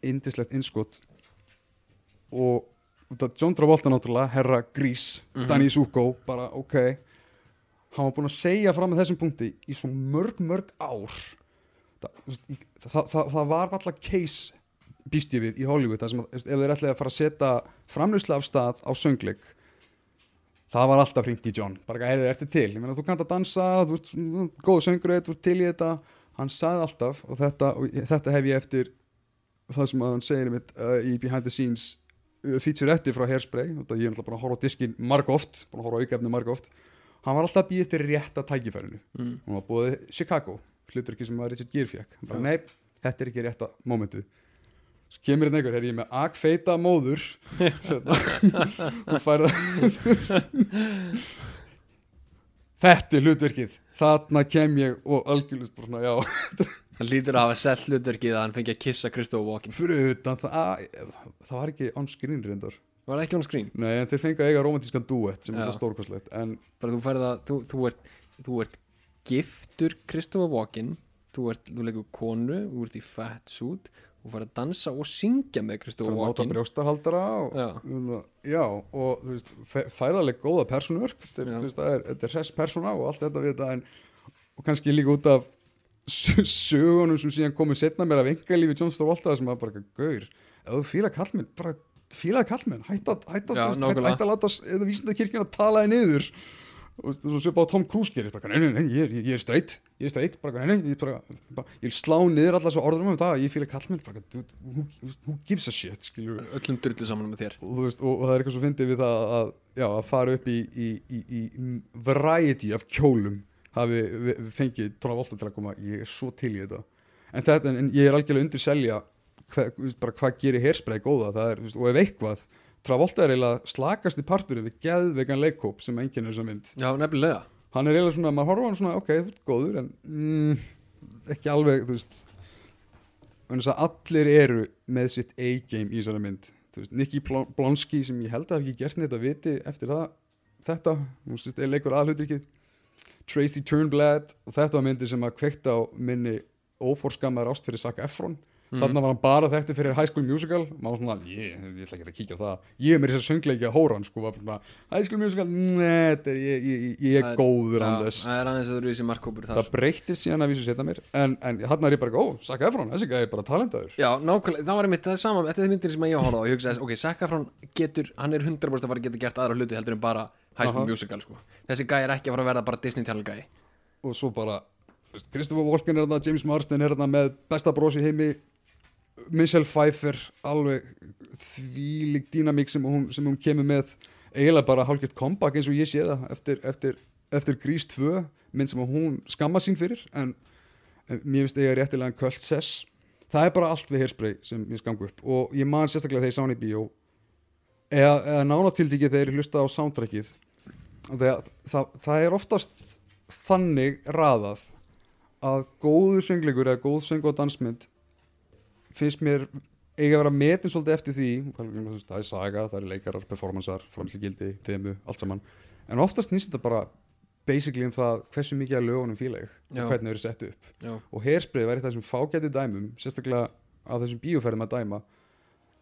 indislegt innskot og þetta John Travolta náttúrulega, herra Grís Mhm. Danny Zuko, bara ok. Hann var búinn að segja fram með þessum punkti í svo mörg, mörg ár. Það, það, það, það var alltaf case býst ég við í Hollywood að, ef þeir ætlaði að fara að setja framlýsla af stað á söngleik það var alltaf hringt í John. Bara heyrðu, ertu til, ég meina þú kannt að dansa þú ert mm, góð söngur, þú ert til í þetta. Hann sagði alltaf og þetta, og þetta hef ég eftir það sem að hann segir mitt uh, í behind the scenes featuretti frá Hairspray það ég er náttúrulega bara að horfa á diskin marg oft búin að horfa á aukefni marg oft. Hann var alltaf að býja eftir rétta tækifærinu. Mm. hann var búið Chicago hlutur ekki sem að Richard Gere fekk hann bara Já. nei, þetta er ekki rétta momentið svo kemur hérna einhver, er ég með agfeita móður. <laughs> Þú færð <laughs> þetta er hlutverkið. Þarna kem ég og algjörlust bara svona, já, <laughs> hann lítur að hafa sett hlutverkið að hann fengi að kissa Christopher Walken fyrir utan það að, það var ekki on screen reyndar var það ekki on screen? nei, en þeir fengu að eiga romantískan duett sem er Já. svo stórkostlegt en bara þú færð að þú, þú, ert, þú ert giftur Christopher Walken þú, ert, þú leikur konu, þú ert í fat suit þú færð að dansa og syngja með Christopher fyrir að máta Walken brjóstarhaldara og, já, já. og þú veist, færðarleg góða persónuverk þetta er, það er, er hress persóna og allt þetta við þetta en, og kannski líka út af sögunum sem síðan komið setna mér af engalífi John Travolta sem að bara gaur, ef þú fíla kallminn bara fílaði kallmenn, hætta, hætta, að láta eða vísindakirkjun að tala þig niður. Og þú veist, svo á Tom Cruise gerir bara, nei, nei, nei, ég er, ég er straight ég er straight, bara, nei, nei, ég, bara, bara, ég vil slá niður alla þessu orðum um þetta, ég fíla kallmenn bara, who, who gives a shit skilur öllum drullu saman með þér. Og, þú veist, og, og það er eitthvað svo fyndið við það að, já, að fara upp í, í, í, í variety af kjólum hafi fengið Travolta til að koma. Ég er svo til í þetta. En, þetta, en ég er algjörlega undir selja hva, þú veist, hvað gerir hairspray góða. Er, þú veist, og ef eitthvað Travolta er eiginlega slakasti parturinn við geðvegan leikkóp sem enginn er þessa mynd. Já, nefnilega. Hann er eiginlega svona, maður horfa hann svona ok, þú ert góður en mm, ekki alveg, þú veist allir eru með sitt A-game í þessari mynd. Þú veist, Nicky Blon- Blonsky sem ég held að hafi ekki gert neitt að viti eftir það þetta, hún sést, er leikur aðhlutrikið Tracy Turnblad og þetta var myndi sem að kveikta á minni óforskammar ást fyrir Zac Efron Mhm. þarna var hann bara þekkti fyrir High School Musical maður svona, ég, ég ætla ekki að kíkja á það ég er mér þess að söngleiki að hóran sko, bara, High School Musical, er ég, ég, ég, er góður þess það er aðeins að þú eru þessi markkópur þar það breyttist síðan að vísu setja mér en, en hann er ég bara, ó, Zac Efron, þessi gæði bara talentaður Já, nákvæmlega, það var einmitt það er sama Þetta er myndir sem ég á og ég hugsaði, ok, Zac Efron getur, hann er 100% að fara að geta gert aðra hluti heldur en bara High School Aha. Musical sko. Þessi gæi er ekki að fara að verða Christopher Walken er þarna James Marsden er þarna með besta bros í heimi Michelle Pfeiffer alveg þvílík dýnamík sem sem hún kemur með. Eiginlega bara hálfgett comeback eins og ég sé það eftir, eftir eftir Grís 2 mynd sem hún skamma sín fyrir en, en mér finnst eiga réttilega en kvöld sess. Það er bara allt við hairspray sem ég skamgu upp og ég man sérstaklega þegar ég sá hann í bíó. Eða, eða nánatildíki þegar ég hlusta á soundtrackið. Það, það, það er oftast þannig raðað að góðu söngleikur eða góð söng og dansmynd finnst mér eiga að vera metin svolítið eftir því það er saga, það er leikarar, performansar framslíkildi, þemu, allt saman. En oftast nýst þetta bara basically um það hversu mikið að lögunum Já. og hvernig þau eru sett upp. Já, og hairspray væri þessum fágætu dæmum sérstaklega á þessum bíóferðum að dæma.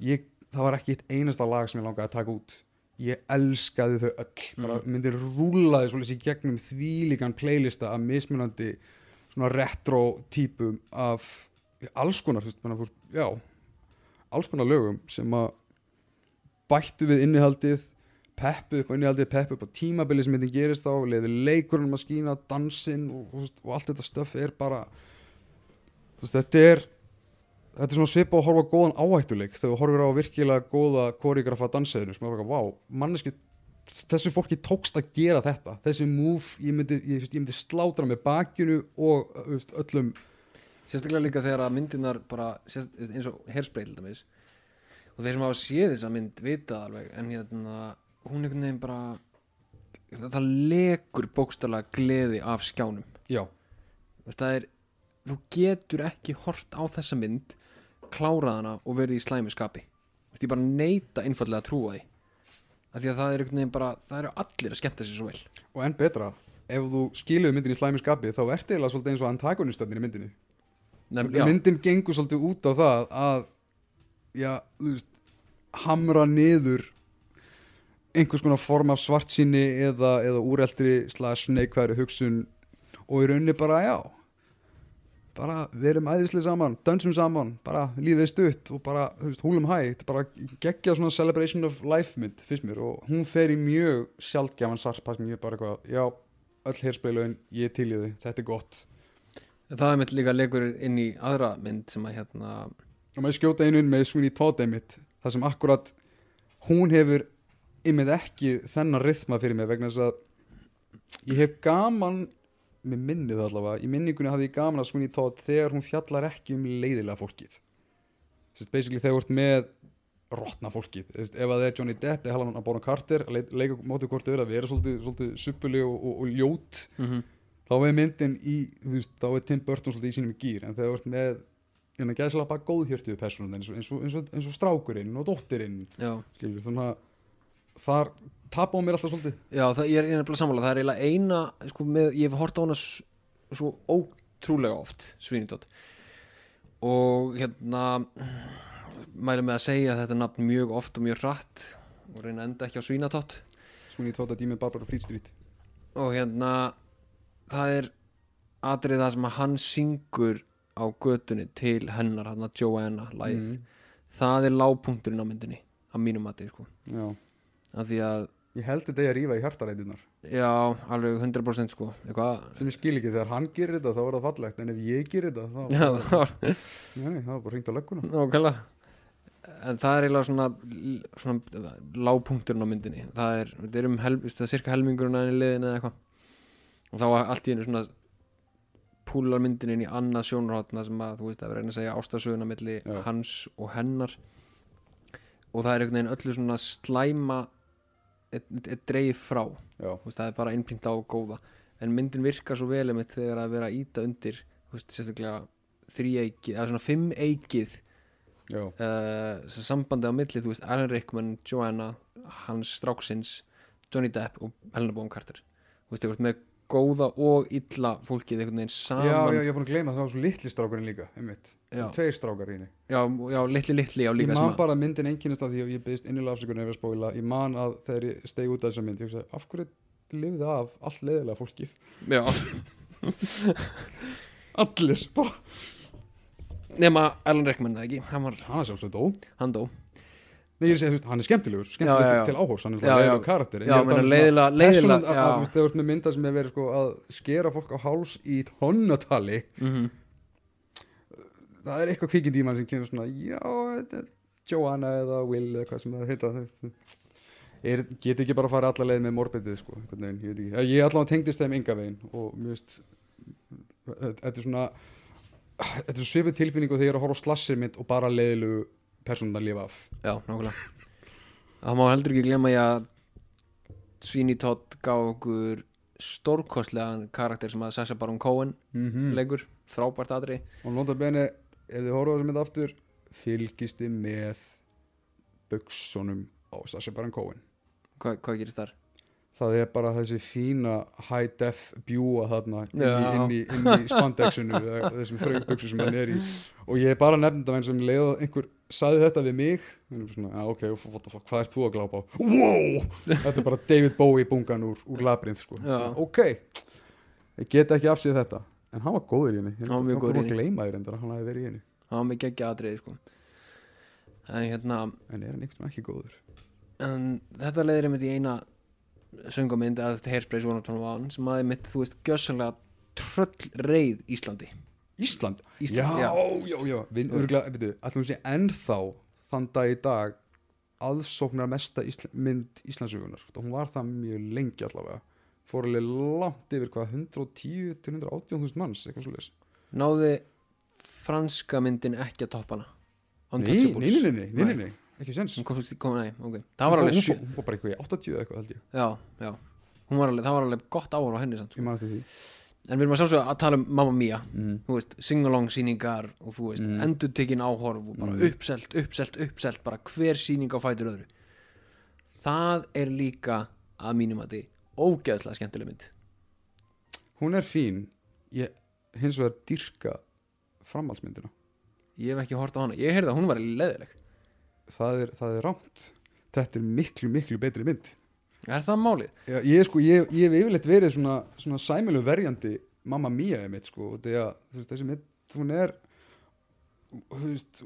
Ég, það var ekki eitt einasta lag sem ég langaði að taka út. Ég elskaði þau öll. Bara Mhm. myndir rúlaði svolítið í gegnum þvílíkan playlista af mismunandi svona retro típum af alls konar veist, menna, fúr, já, alls konar lögum sem að bættu við innihaldið peppu upp á innihaldið, peppu upp á tímabili sem þetta gerist á, leiði leikurinn að skína dansinn og, og, og allt þetta stöf er bara veist, þetta er þetta er svona svipa að horfa góðan áhættuleik þegar þú horfir á virkilega góða koreografa danseðinu sem er bara, vá, manneski þessu fólki tókst að gera þetta þessi move, ég myndi, myndi slátra með bakinu og öllum sérstaklega líka þegar að myndirnar bara, sérst, eins og dæmis. Og þeir sem hafa séð þessa mynd vita alveg, en hérna hún einhvern veginn bara það, það lekur bókstarlega gleði af skjánum. Já, það er, þú getur ekki hort á þessa mynd klárað hana og verið í slæmu skapi. Ég bara neita einfallega að trúa því. Af því að það er einhvern veginn bara það eru allir að skemmta sér svo vel. Og enn betra ef þú skiluðu myndin í slæmi skapi þá ertu eiginlega svolítið eins og antagonistöndin í myndinni Nefn, myndin gengur svolítið út á það að já, veist hamra niður einhvers konar form af svartsinni eða, eða úreldri slash neikværi hugsun og í rauninni bara já bara við erum æðislega saman, dönsum saman bara lífið stutt og bara veist, húlum hæ, þetta bara geggja svona celebration of life mynd fyrst mér og hún fer í mjög sjaldgjafan sarpa sem ég bara eitthvað, já öll heyrspeilaun, ég til í þau, þetta er gott það er mitt líka leikur inn í aðra mynd sem að hérna og maður skjóta einu inn með Sweeney Todd einmitt það sem akkurat hún hefur einmitt ekki þennan rithma fyrir mig vegna þess að ég hef gaman með minnið allavega, í minningunni hafði ég gaman að Sweeney Todd þegar hún fjallar ekki um leiðilega fólkið. Sist, basically þegar þú ert með rottna fólkið, ef að það er Johnny Depp eða Helena Bonham Carter að leik- leika mótið hvort þau eru að vera svolítið, svolítið suppuli og, og, og ljót. Mm þá er myndin í, þú veist, þá er Tim Burton svolítið í sínum gýr, en þegar þú ert með innan gæðslega bara góðhjörtuðu personum eins eins, eins, eins og strákurinn og dóttirinn skilur, þannig að þar tapa á mér alltaf svolítið. Já það, ég er einnig sammála það er eiginlega eina sko, með, ég hef hort á hana svo ótrúlega oft Svínindótt og hérna mælu með að segja þetta nafn mjög oft og mjög hratt og reyna að enda ekki á Svínatótt svona í tóta dímið Barbara Fleet Street. Og hérna það er atrið það sem að hann syngur á götunni til hennar hann að Joanna læð Mhm. það er lágpunkturinn á myndinni að mínum mati sko. Af því að ég held þetta ég að rífa í hjartarætunar já alveg 100% sko. Eitthvað sem ég skil ekki, þegar hann gerir þetta þá er það fallegt en ef ég gerir þetta þá, já það var nei, það var bara hringt á legguna nákvæmlega. En það er eiginlega svona, svona lágpunkturinn á myndinni. Það er, er um hel, cirka helmingurinn að henni liðin eða eitthvað og þá var allt í einu svona púlar myndin inn í annað sjónarhóttna sem að þú veist að vera reyna að segja ástasöguna milli Já. hans og hennar. Og það er einhvern veginn öllu svona slæma dreigð frá. Veist, það er bara innpýnt á góða. En myndin virkar svo vel einmitt þegar að vera íta undir veist, sérstaklega þríeikið, eða svona fimm eikið uh, sambandi á milli, þú veist, Alan Rickman Joanna, hans stráksins Johnny Depp og Helena Bonham Carter. Þú veist, þú veist, með góða og illa fólkið einhvern veginn saman já, já, ég er búin að gleyma það var svo litli strákurinn líka, einmitt. Tveir strákar í henni. Já, já, litli litli já, ég líka man sem að bara að myndin einkynist af því og ég byggðist innilega afsökunar ef ég spóila. Ég man að þegar ég stegi út af þessa mynd ég hugsa, af hverju lifið af allt leiðilega fólkið? Já, <laughs> allir, bara. Nema Alan Rickman það ekki, hann var, hann er sjálfsög dó. Hann dó Nei, ég er að segja, hann er skemmtilegur, skemmtilegur Já, já, til áhórs, hann er leiðilegur karakter. Já, ég er svona leiðilega- leiðilega, persónan- að- já. að, þú veist, þegar þú ert með mynda sem er verið sko að skera fólk á háls í tónnatali mm það er eitthvað kvikindi í mann sem kemur svona já, þetta er Joanna eða Will eða hvað sem það heita. Er, get ekki bara að fara alla leið með morbidið sko, veginn, ég veit ekki. Ég allavega tengdist þeim enga veginn og mér veist þetta er svona þetta er svipið tilfinningu þegar ég er að horfa á slassir mitt og bara leiðilegu persónun að lifa af. Já, nákvæmlega. Það má heldur ekki glemma ég að Sweeney Todd gaf okkur stórkostlegan karakter sem að Sasha Baron Cohen mm leikur, frábært aðri og nota bene, ef þið horfa á þessum mynd aftur fylgist þið með buksunum á Sasha Baron Cohen. Hva, Hvað gerist þar? það er bara þessi fína high def bjúa þarna inn í, Já. inn í, inn í spandexinu eða þessum þraugbuksu sem hann er í. Og ég er bara nefnd að eins og um leið að einhver saði þetta við mig svona, ok, hvað ert þú að glápa á? Wow, þetta er bara David Bowie bungan úr, úr labyrinth sko. Ok, ég get ekki afsýð þetta. En hann var góður í henni. Hann var er góður í henni. hann hafi verið í henni. Það var með geggja atriði sko. En hérna en er hann eitthvað ekki góður? En þetta leiðir einmitt í eina söngamind að þetta hairspray svona tónum á hann sem að einmitt, þú veist, gjössanlega tröll reið Íslandi Ísland? Ísland já, já, já, við erum alltaf ennþá þann dag í dag aðsóknar mesta Ísla, mynd Íslandsögunar og hún var það mjög lengi allavega. Fór alveg langt yfir hvað 110-180.000 manns eitthvað svo leiðis Náði franska myndin ekki að topa hana? Nei, neini, neini, ekki sens. Hún kom, kom, nei, okay. það var alveg hún, hún, hún fór bara eitthvað í 80 eitthvað held ég. Já, já, var alveg, það var alveg gott áhör á henni sko. Ég mann eftir því. En við erum að sjálfsögja að tala um Mamma Mia mm. Þú veist, sing-along sýningar og þú veist, Mm. mm. endurtekin áhorf og bara Mm. uppselt, uppselt, uppselt bara hver sýning á fætur öðru Það er líka að mínum að þið ógeðslega skemmtileg mynd hún er fín ég hins vegar dyrka framhaldsmyndina Ég hef ekki hort á hana, ég heyrði að hún var leðileg það er, það er rámt þetta er miklu, miklu betri mynd Er það málið? Já, ég, sko, ég, ég hef yfirleitt verið svona, svona sæmilu verjandi Mamma Mia mitt sko, þegar, þú veist, þessi mynd hún er þú veist,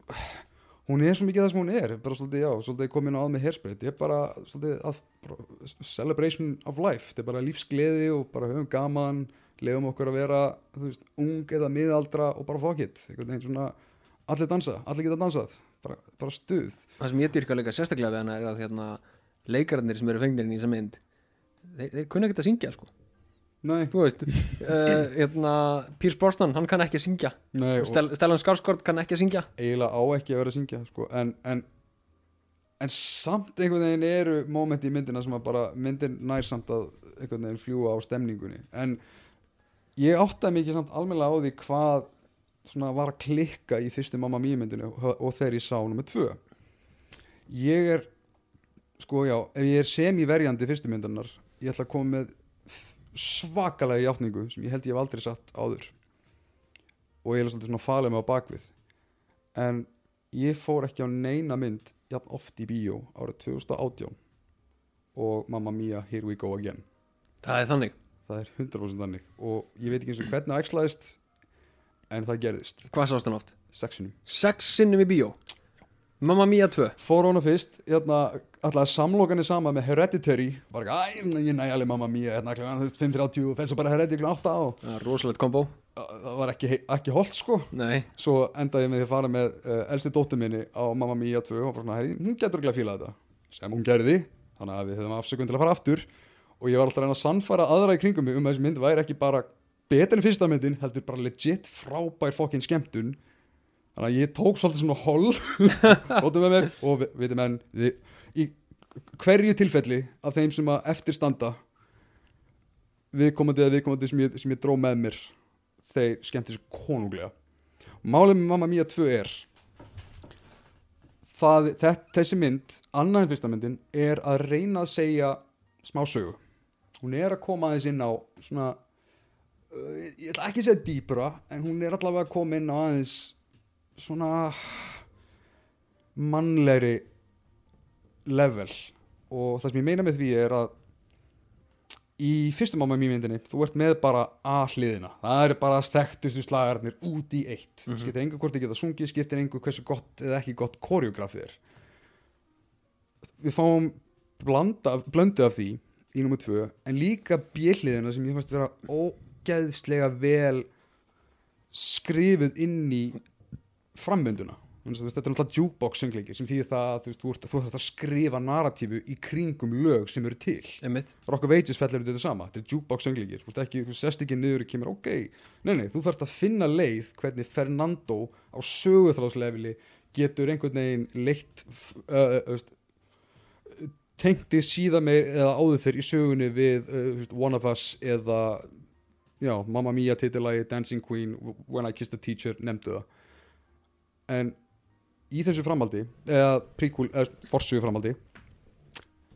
hún er svo mikið það sem hún er bara svolítið, já, svolítið komin á að með hairspray þetta er bara, svolítið, að, bara, celebration of life, þetta er bara lífsgleði og bara höfum gaman, leiðum okkur að vera þú veist, ung eða miðaldra og bara fuck it, einhvern veginn svona allir dansa, allir geta dansað bara, bara stuð Það sem ég dyrka líka sérstaklega við hana er að hérna, leikararnir sem eru fengnir í þessa mynd þeir, þeir kunna ekki að syngja sko. Nei, Þú veist, uh, hérna, Pírs Brosnan, hann kann ekki að syngja. Nei Stel, Stellan Skarsgård kann ekki að syngja. Eiginlega á ekki að vera að syngja sko. en, en, en samt einhvern veginn eru mómenti í myndina sem að bara myndin nær samt að einhvern veginn fljúa á stemningunni. En ég áttaði mikið samt almennilega á því hvað svona var að klikka í fyrstu Mamma Mia myndinu og, þegar ég sá nummer tvö. Ég er sko já, ef ég er semi-verjandi fyrstu myndarinnar ég ætla að koma með svakalega játningu sem ég held ég hef aldrei satt áður. Og ég er svolítið svona falið mig á bakvið. En ég fór ekki á neina mynd jafn oft í bíó árið 2018 og Mamma Mia Here We Go Again. Það er þannig. Það er 100% þannig. Og ég veit ekki eins og hvernig það æxlaðist en það gerðist. Hvað sást hann oft? sexinum Sex sinnum í bíó Mamma Mia 2 fór hana fyrst hérna, alltaf samlokanir sama með Hereditary. Bara ekki, æ, ég næ alveg Mamma Mia hérna, veist, 5.30 og þessu bara Hereditary klukkan 8 á Það er rosalegt kombo. Það var ekki, ekki holdt sko. Nei, svo endaði ég með því að fara með uh, elsti dóttur minni á Mamma Mia 2 og bara svona, herri, hún getur ekki að fíla þetta. Sem hún gerði, þannig að við höfum afsökun til að fara aftur. Og ég var alltaf að reyna að sannfæra aðra í kringum mig um að þessi mynd væri ekki bara betur en fyrsta myndin, heldur bara legit frábær fokkin skemmtun þannig að ég tók svolítið svona hol <laughs> og við, menn við, í hverju tilfelli af þeim sem að eftir standa viðkomandi eða viðkomandi sem ég, sem ég dró með mér þeir skemmti sér konunglega. Málið með Mamma Mia 2 er það, þess, þessi mynd annað en fyrsta myndin er að reyna að segja smá sögu. Hún er að koma aðeins inn á svona uh, ég ætla ekki að segja dýpra en hún er allavega að koma inn á aðeins svona mannlegri level. Og það sem ég meina með því er að í fyrstum áma myndinni þú ert með bara A-hliðina. Það eru bara þekktustu slagarnir út í eitt. Mhm. skiptir engu hvort þið geta sungið skiptir engu hversu gott eða ekki gott koreografið er. Við fáum blanda, blöndu af því í nummer tvö en líka bjöliðina sem ég fannst vera ógeðslega vel skrifuð inn í að veist, þetta er náttúrulega jukebox söngleikir sem þýðir það að þú veist, þú ert, ert að skrifa narratífu í kringum lög sem eru til. Einmitt. Rock of Ages fellur þetta sama, þetta er jukebox söngleikir þú, ekki, þú sest ekki niður og kemur, ok. Nei, nei, þú þarft að finna leið hvernig Fernando á söguþráðslefili getur einhvern veginn leitt uh, uh, tengdi síða meir eða áður fyrr í sögunni við uh, One of Us eða já, Mamma Mia titillagi, Dancing Queen When I Kissed a Teacher, nefndu það en í þessu framhaldi eða prequel, eða forsögu framhaldi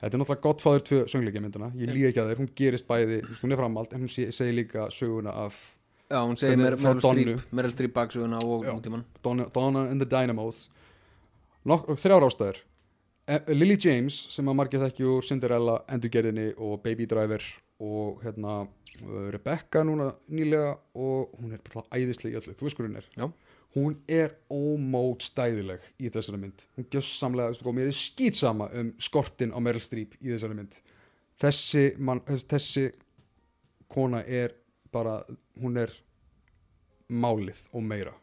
þetta er náttúrulega Godfather 2 söngleikja myndina, ég líka ekki að þér hún gerist bæði, hún er framhald en hún segir líka söguna af já, hún segir Hvernig- Meryl. Streep baksuguna og nútíman Donna, and the Dynamos. Nok þrjár ástæður. Eh, Lily James sem að margir þekki úr Cinderella, Endurgerðinni og Baby Driver og hérna Rebecca núna nýlega og hún er bara æðislega í öllu, þú veist hvað hún er? Já. Hún er ómótstæðileg í þessari mynd. Hún gjössamlega, sko, mér er skýtsama um skortin á Meryl Streep í þessari mynd. Þessi, man, þessi kona er bara hún er málið og meira.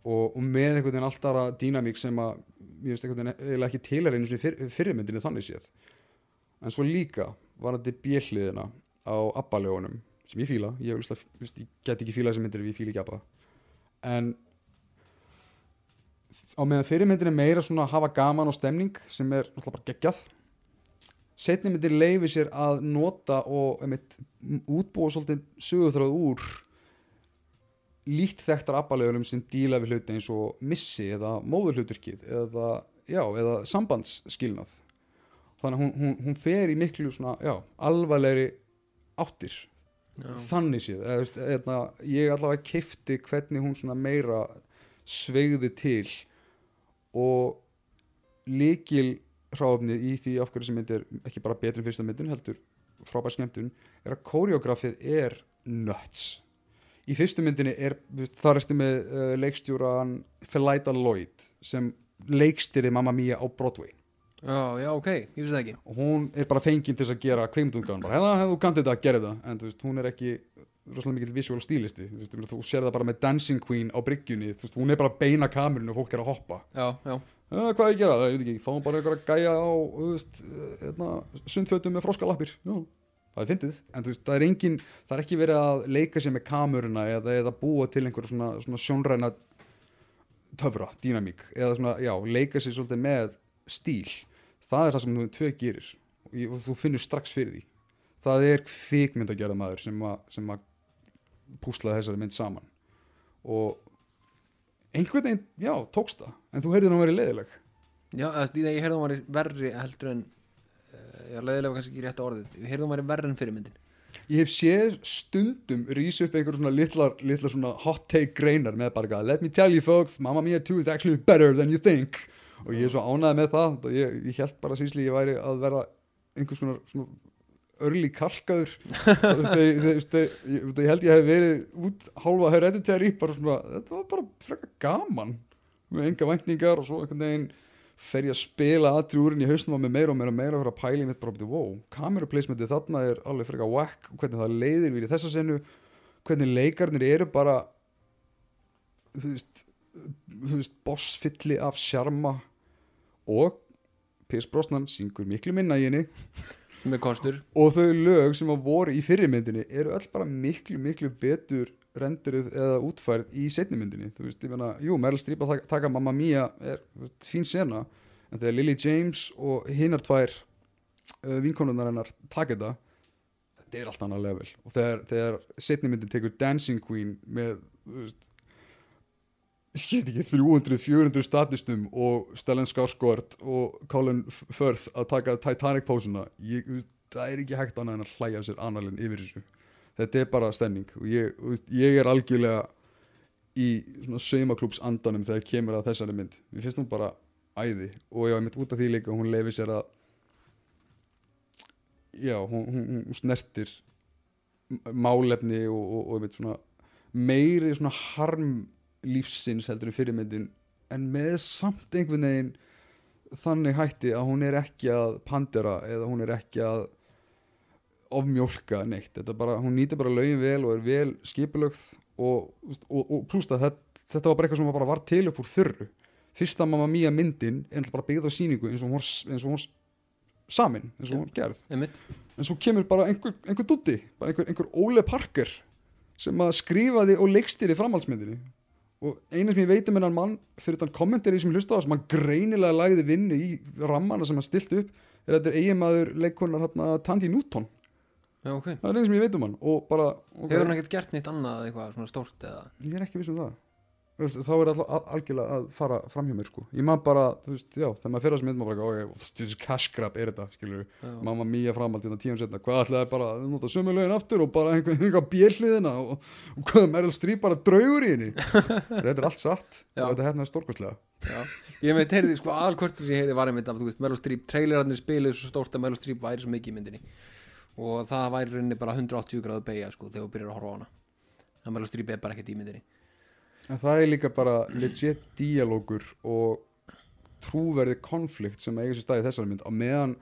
Og, og með einhvern veginn alltaf aðra dýnamík sem að mér finnst einhvern veginn ekki til að reyna fyr, fyrirmyndinni þannig séð. En svo líka var þetta bjelliðina á abbaljónum sem ég fíla, ég, veist, veist, ég get ekki fíla þessi myndir ef ég fíla ekki abba en á meðan fyrirmyndin er meira svona að hafa gaman og stemning sem er náttúrulega bara geggjað setni myndir leifi sér að nota og einmitt, útbúa svolítið sögurþráð úr líkt þekktar abbalögunum sem díla við hluti eins og missi eða móðurhluturkið eða, já, eða sambandsskilnað. Þannig að hún, hún, hún fer í miklu svona, já, alvarlegri áttir Já. þannig séð veist, eða, ég allavega kifti hvernig hún svona meira sveigði til og líkil hráfnið í því af hverju sem mynd er ekki bara betri fyrsta myndin heldur frábær skemmtun er að koreografið er nuts í fyrstu myndinni er þar ertu með uh, leikstjóran Philida Lloyd sem leikstýrið Mamma Mia á Broadway já, já, ok, ég finnst það ekki. Og hún er bara fenginn til að gera kveimdungan bara, hefða, hefða, þú kannt þetta að gera þetta en þú veist, hún er ekki rosalega mikill visual stílisti. Þú, veist, þú sér það bara með Dancing Queen á bryggjunni. Þú veist, hún er bara að beina kamerun og fólk er að hoppa. Já, já, uh, hvað er að gera, það er ekki, fáum bara einhverja gæja á þú veist, hérna, sundfötum með froskalappir. Já, það er fyndið. En þú veist, það er engin, það er ekki verið að leika sér með kameruna eða, eða búa til einhver svona, svona sjónræna töfra, dýnamík eða svona, já, leika sér svolítið með stíl það er það sem þú tvö gerir. Og, þú finnur strax fyrir því. Það er kvikmynd að gera maður sem að, sem að púsla þessari mynd saman. Og einhvern veginn, já, tókst það. En þú heyrðir hann verið leiðileg. Já, því að ég heyrði hún var verri heldur en uh, já, leiðilega var kannski ekki rétt orðið. Ég heyrði hún var verri en fyrirmyndin ég hef séð stundum rísa upp einhver svona litlar, litlar svona hot take greinar með bara let me tell you folks Mamma Mia 2 is actually better than you think og ég er svo ánægð með það og ég, ég held bara sísli ég væri að vera einhvers konar svona örli kalkaður. <laughs> Ég, held ég hef verið út hálfa hereditary bara svona, þetta var bara frekar gaman. Með enga væntingar og svo einhvern veginn fer ég að spila aðri úrin í hausnum á mig meira og meira og meira fyrir að pæli mitt bara, wow, kameraplacementið þarna er alveg frekar whack og hvernig það leiðir við í þessa senu hvernig leikarnir eru bara þú veist þú veist, bossfylli af sjarma og Piers Brosnan syngur miklu minna í henni. Sem er kostur. Og þau lög sem að voru í fyrirmyndinni eru öll bara miklu, miklu betur renduruð eða útfærð í setnimyndinni þú veist, ég meina, jú, Meryl Streep að taka, taka Mamma Mia er veist, fín sena en þegar Lily James og hinnar tvær uh, vinkonunnar hennar taka þetta þetta er allt annað level. Og þegar, þegar setnimyndin tekur Dancing Queen með, þú veist ég veit ekki, 300-400 statistum og Stellan Skarsgård og Colin Firth að taka Titanic pósuna það er ekki hægt annað en að hlæja sér annarlegin yfir þessu. Þetta er bara stemning og ég, ég er algjörlega í saumaklúps andanum þegar kemur að þessari mynd. Mér finnst hún bara æði og ég var mitt út af því líka hún lefi sér að já, hún, hún, hún snertir málefni og, og, og meiri svona harm lífsins heldur en fyrirmyndin en með samt einhvern veginn þannig hætti að hún er ekki að pandera eða hún er ekki að ofmjólka neitt. Bara, hún nýtir bara lögin vel og er vel skipulögð og, og, og, að þetta, þetta var bara eitthvað sem bara var til upp úr þurru. Fyrsta Mamma Mia myndin er bara byggð á sýningu eins og hún eins og hún samin, eins og hún var gerð. Einmitt. En svo kemur bara einhver, einhver dutti bara einhver, einhver Ole Parker sem að skrifaði og leikstýri framhaldsmyndinni og einu sem ég veit um hennan mann fyrir þann kommentari sem ég hlusta á sem hann greinilega lagði vinnu í rammana sem hann stilt upp er að þetta er eiginmaður leikkonar hérna, Tandy Newton. Já, ok. Það er einu sem ég veit um hann og bara okay, hefur hann ekkert gert neitt annað eitthvað svona stórt eða? Ég er ekki viss um það þá er alltaf al- algjörlega að fara fram hjá mér sko. ég maður bara, þú veist, já, þegar maður fyrir að sem mynd maður bara, ok, þessi cash grab er þetta skilur, mamma mía framhald hérna tíum setna, hvað ætlaði bara að nota sömu lögin aftur og bara einhvern veginn björliðina og, og hvað Meryl Streep bara draugur í henni? <laughs> Þetta er allt satt. Þetta hérna er stórkostlega. Já. ég meit heyrði sko alkvörtur sem ég heyrði var einmitt af þú veist Meryl Streep trailerarnir spiluðu svo stórt að Meryl Streep væri svo mikið í myndinni. Og það væri rauninni bara 180 gráðu beigja sko þegar þú byrjar að horfa á hana. Að Meryl Streep er bara ekkert í myndinni en það er líka bara legit díalógur og trúverði konflikt sem eiga sér stað í þessari mynd. Á meðan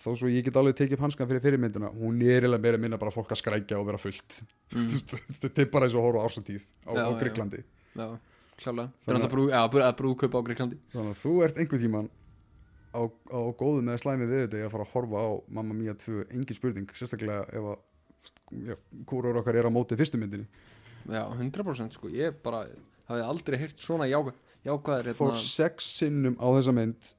þó svo ég get alveg tekið upp hanskan fyrir fyrirmyndina hún er eiginlega meira minna bara fólk að skrækja og vera fullt. Mm. <laughs> Þetta er bara eins og horfa ársatíð á, Já, á já. Greiklandi já, klálega. Það er Þannig að- brú, já, að brúðkaupa á Greiklandi þannig að þú ert einhvern tíman á, á góðu með slæmi við þetta að fara að horfa á Mamma Mia 2 engin spurning, sérstaklega ef að já, kúrur okkar er á móti fyrstu myndinni já, 100% sko, ég bara hafði aldrei heyrt svona jákvæð jákvæðir fór hérna, sex sinnum á þessa mynd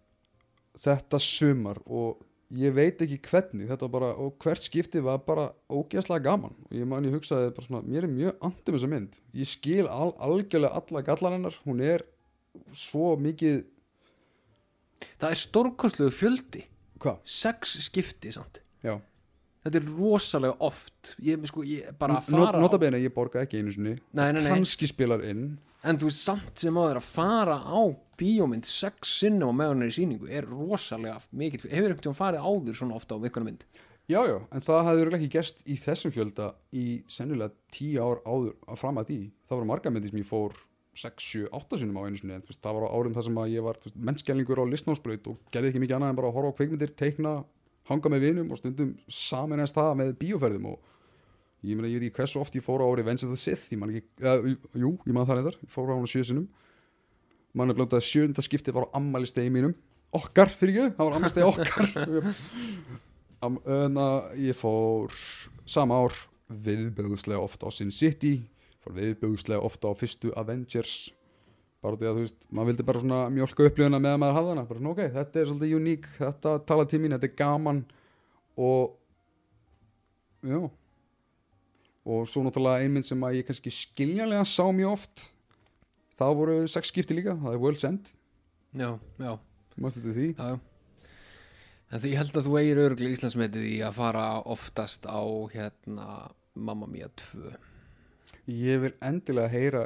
þetta sumar og ég veit ekki hvernig. Þetta bara, og hvert skipti var bara ógeðslega gaman. Og ég man ég hugsaði bara svona, mér er mjög andum þessa mynd. Ég skil al, algjörlega alla gallan hennar. Hún er svo mikið það er stórkostlegu fjöldi. Hvað? sex skipti samt. Já, þetta er rosalega oft. Ég, sko, ég bara að Not, fara nota á, bene ég borga ekki einu sinni. Nei, nei, nei, kannski spilar inn. En þú veist samt sem áður að fara á bíómynd sex sinnum á meðan er í sýningu er rosalega mikið, hefur einhvern tímann farið áður svona ofta á vikuna mynd? Já, já, en það hafði ekki gerst í þessum fjölda í sennilega tíu ár áður að fram að því. Það voru marga myndi sem ég fór 6, 7, 8 sinum á einu sinni. En veist, það var á árum þar sem að ég var veist, mennskjælingur á listnámsbraut og gerði ekki mikið annað en bara að horfa á kveikmyndir, teikna, hanga með vinum og stundum saminast það með bíóferðum og ég meina, ég veit ekki hversu oft ég fór á Revenge of the Sith, ég man ekki, eða, jú, ég man það reyndar, ég fór á hana sjö sinum mann er blóndað að sjönda skipti var á ammælistegi mínum. Okkar, fyrir ekki, það var ammælistegi okkar. <laughs> Am, en að ég fór sama ár viðböðslega ofta á Sin City fór viðböðslega ofta á fyrstu Avengers bara því að þú veist maður vildi bara svona mjölka upplifuna með að maður hafa hana. Bara svona ok, þetta er svolítið uník þetta tala til mín, þetta er gaman. Og já. Og svo náttúrulega einmynd sem að ég kannski skiljanlega sá mjög oft það voru sex skipti líka, það er World's End. Já, já, þú mást þetta því? Já, já. en því ég held að þú eigir öruglega Íslandsmetið í að fara oftast á hérna Mamma Mia 2 Ég vil endilega heyra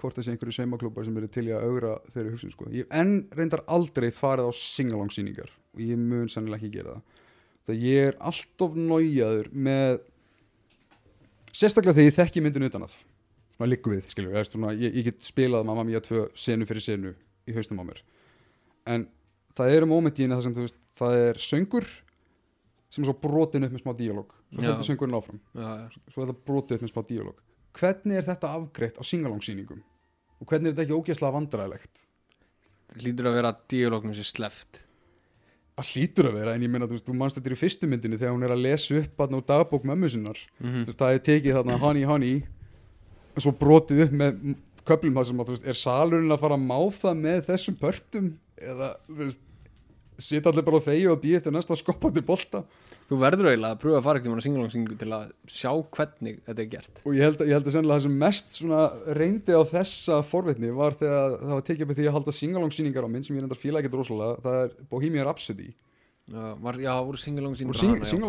hvort sé einhverju saumaklúpar sem eru til í að augra þeirri hugsun sko. Ég enn reyndar aldrei farið á singalong sýningar og ég mun sannilega ekki gera það. Það ég er alltof nájaður með sérstaklega þegar ég þekki myndinu utan að svona liggu við, skilur við, ég, ég get spilað Mamma Mia 2 senu fyrir senu í haustum á mér. En það eru móment í henni þar sem þú veist það er söngur sem er svo brotin upp með smá díalóg svo heldur söngurinn áfram. Já, já. svo er það brotið upp með smá díalóg hvernig er þetta afgreitt á singalangsýningum og hvernig er þetta ekki ógeðslega vandræðilegt lítur að vera díalógnum sér sleft það hlýtur að vera en ég meina þú veist, þú manst þetta í fyrstu myndinni þegar hún er að lesa upp að ná dagbók mömmu sinnar. Mm þú veist, það er tekið þarna honey honey. Og svo brotið upp með köplum það sem að þú veist, er salurinn að fara að máða með þessum pörtum? Eða þú veist sita allir bara á þegi og býja eftir næsta skoppandi bolta. Þú verður eiginlega að pröfa að fara ekkert um singalongsingu til að sjá hvernig þetta er gert. Og ég held, ég held að sennilega það sem mest reyndi á þessa forvitni var þegar það var tekið upp því að halda singalangsýningar á mynd sem ég reyndar fíla ekkert rosalega það er Bohemian Rhapsody. Já, var, já voru og singalongsingur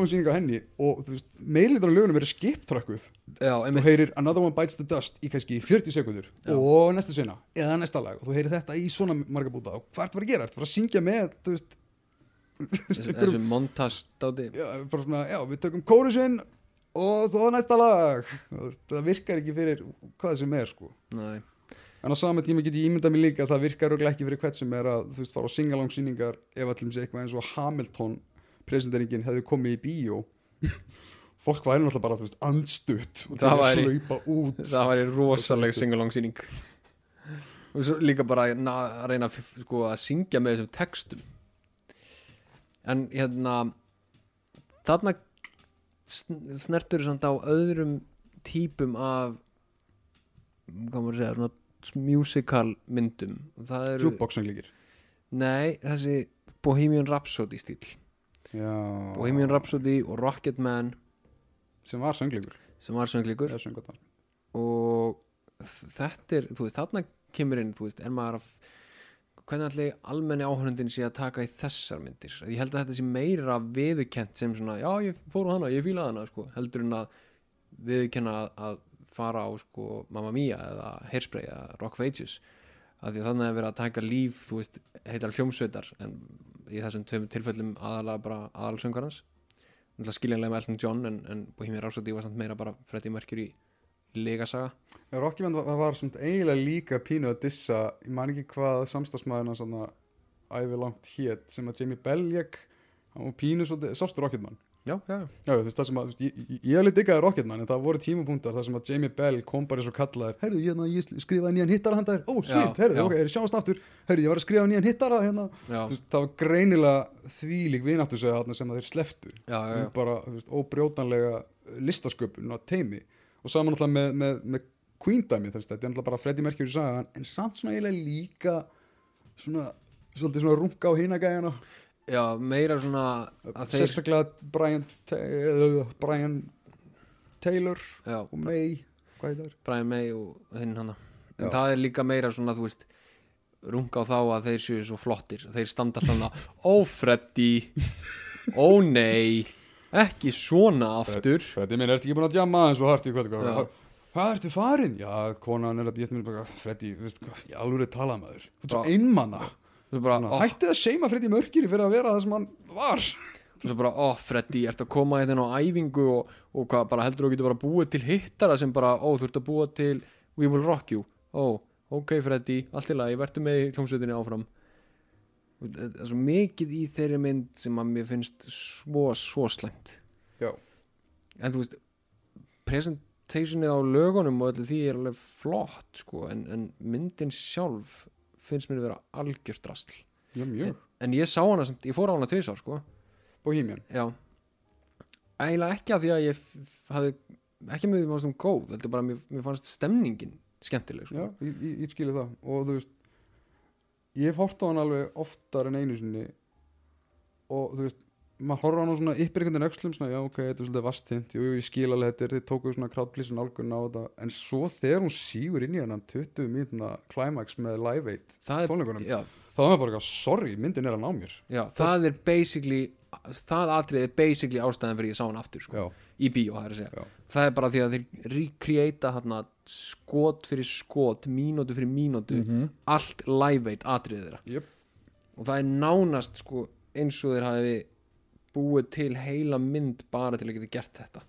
sing, henni og meilitur á lögunum verið skiptrökkuð. Já, þú heyrir Another One Bites the Dust í kannski 40 sekundur Já. og næsta sena eða næsta lag og þú heyrir þetta í svona marga búta. Og hvað er það að gera? Það var að syngja með veist, þessu, þessu montastáti já, já, við tökum kórusinn og svo næsta lag. Það virkar ekki fyrir hvað sem er sko. Nei, en á sama tíma get ég ímyndað mér líka að það virkar örugglega ekki fyrir hvert sem er að þú veist fara á singalangsýningar ef allir sé eitthvað eins og Hamilton presenteringin hefði komið í bíó. <laughs> Fólk væri náttúrulega bara þú veist andstutt og Það væri- slaupa út. <laughs> það væri rosaleg singalongsýning og svo líka bara að na- að reyna sko, að syngja með þessum textum en hérna þarna sn- snertur samt á öðrum típum af hvað maður að segja svona musical myndum. Og það eru, Jukebox söngleikir nei, þessi Bohemian Rhapsody stíl Já. Bohemian Rhapsody og Rocketman Sem var söngleikur. Sem var söngvatan og þetta er, þú veist, þarna kemur inn, þú veist, er maður að hvernig allir almenni áhörundin sé að taka í þessar myndir, ég held að þetta sé meira viðurkent sem svona, já ég fór á hana, ég fílaði hana, sko, heldur en að viðurkenna að, að fara á sko Mamma Mia eða Hairspray eða Rock of Ages. Af því að þannig að vera að taka líf, þú veist, heitar hljómsveitar en í þessum tilfellum aðalega bara aðalsöngarans skiljanlega með Elton John en, en Bohemian Rhapsody var samt meira bara Freddie Mercury legasaga. Rockyband var, var svona eiginlega líka pínu að dissa Ég man ekki hvað samstagsmaðurna svona æfi langt hét sem að Jamie Bell ég hann var pínu svolítið, sástu Rocketman já, já, já, þú veist það sem að, veist, ég, ég, ég alveg diggaði Rocketman en það voru tímapunktar þar sem að Jamie Bell kom bara eins og kallaðir Herðu, ég, hérna, ég skrifaði nýjan hittara handa þér Ó, svitt, herðu, já. ok, er sjáast aftur. Herðu, ég var að skrifa nýjan hittara hérna. Þú veist, það var greinilega þvílík vináttu segja sem að þeir sleftu já, já, um bara þú veist, óbrjótanlega listasköpun og teimi og saman alltaf með, með, með Queen dæmi þetta er alltaf bara Freddie Mercury saga en samt svona eiginlega líka svona, svolítið svona runga á hinagæjana já, meira svona að þeir sérstaklega Brian, uh, Brian Taylor já, og May? Brian May og hinn hana. En Já. það er líka meira svona, þú veist runga á þá að þeir séu svo flottir þeir standa svona, <laughs> ó Freddy ó nei ekki svona aftur. Freddie minn, ertu ekki búin að djama eins og harti hvað, ertu farin? Já, konan er að býta mér bara hvað, ég alveg tala maður. Þú ert svo einmanna hættið að seima Freddie Mercury fyrir að vera það sem hann var. Þú er bara, ó Freddy ertu að koma hérna á æfingu og, og hvað, bara heldur þú getur bara búið til hittara sem bara, ó þú ert að búa til We Will Rock You, ó, ok Freddy allt í lagi, verður með í hljómsveitinni áfram það er svo mikið í þeirri mynd sem að mér finnst svo, svo slæmt. Já. en þú veist presentationið á lögunum og öllu því er alveg flott sko, en, en myndin sjálf finnst mér að vera algjört drasl. Já, mjög. En ég sá hana, ég fór á hana tvisar sko. Bohemian. Já. Eiginlega ekki af því að ég hafði ekki með því að það góð þetta er bara, mér, mér fannst stemningin skemmtileg sko. Já, ég, ég, ég skilu það. Og þú veist ég hef hort á hann alveg oftar en einu sinni og þú veist maður horfður á hann svona yppir einhvern veginn öxlum svona, já ok, þetta er svolítið vastint, jú, jú, ég skil alveg þetta þið tókuðu svona crowdpleasing álgun á þetta. En svo þegar hún sígur inn í hann 20 mínúna climax með Live 8 það er, tónleikunum, þá er maður bara sorry, myndin er að ná mér. Já, það er basically það atrið er basically ástæðan fyrir ég sá hann aftur sko, í bíó, það er að segja Já. það er bara því að þeir recreata hérna skot fyrir skot mínútu fyrir mínútu -hmm. allt live eight atriðið þeirra Jöp. og það er nánast sko eins og þeir hafi búið til heila mynd bara til að geta gert þetta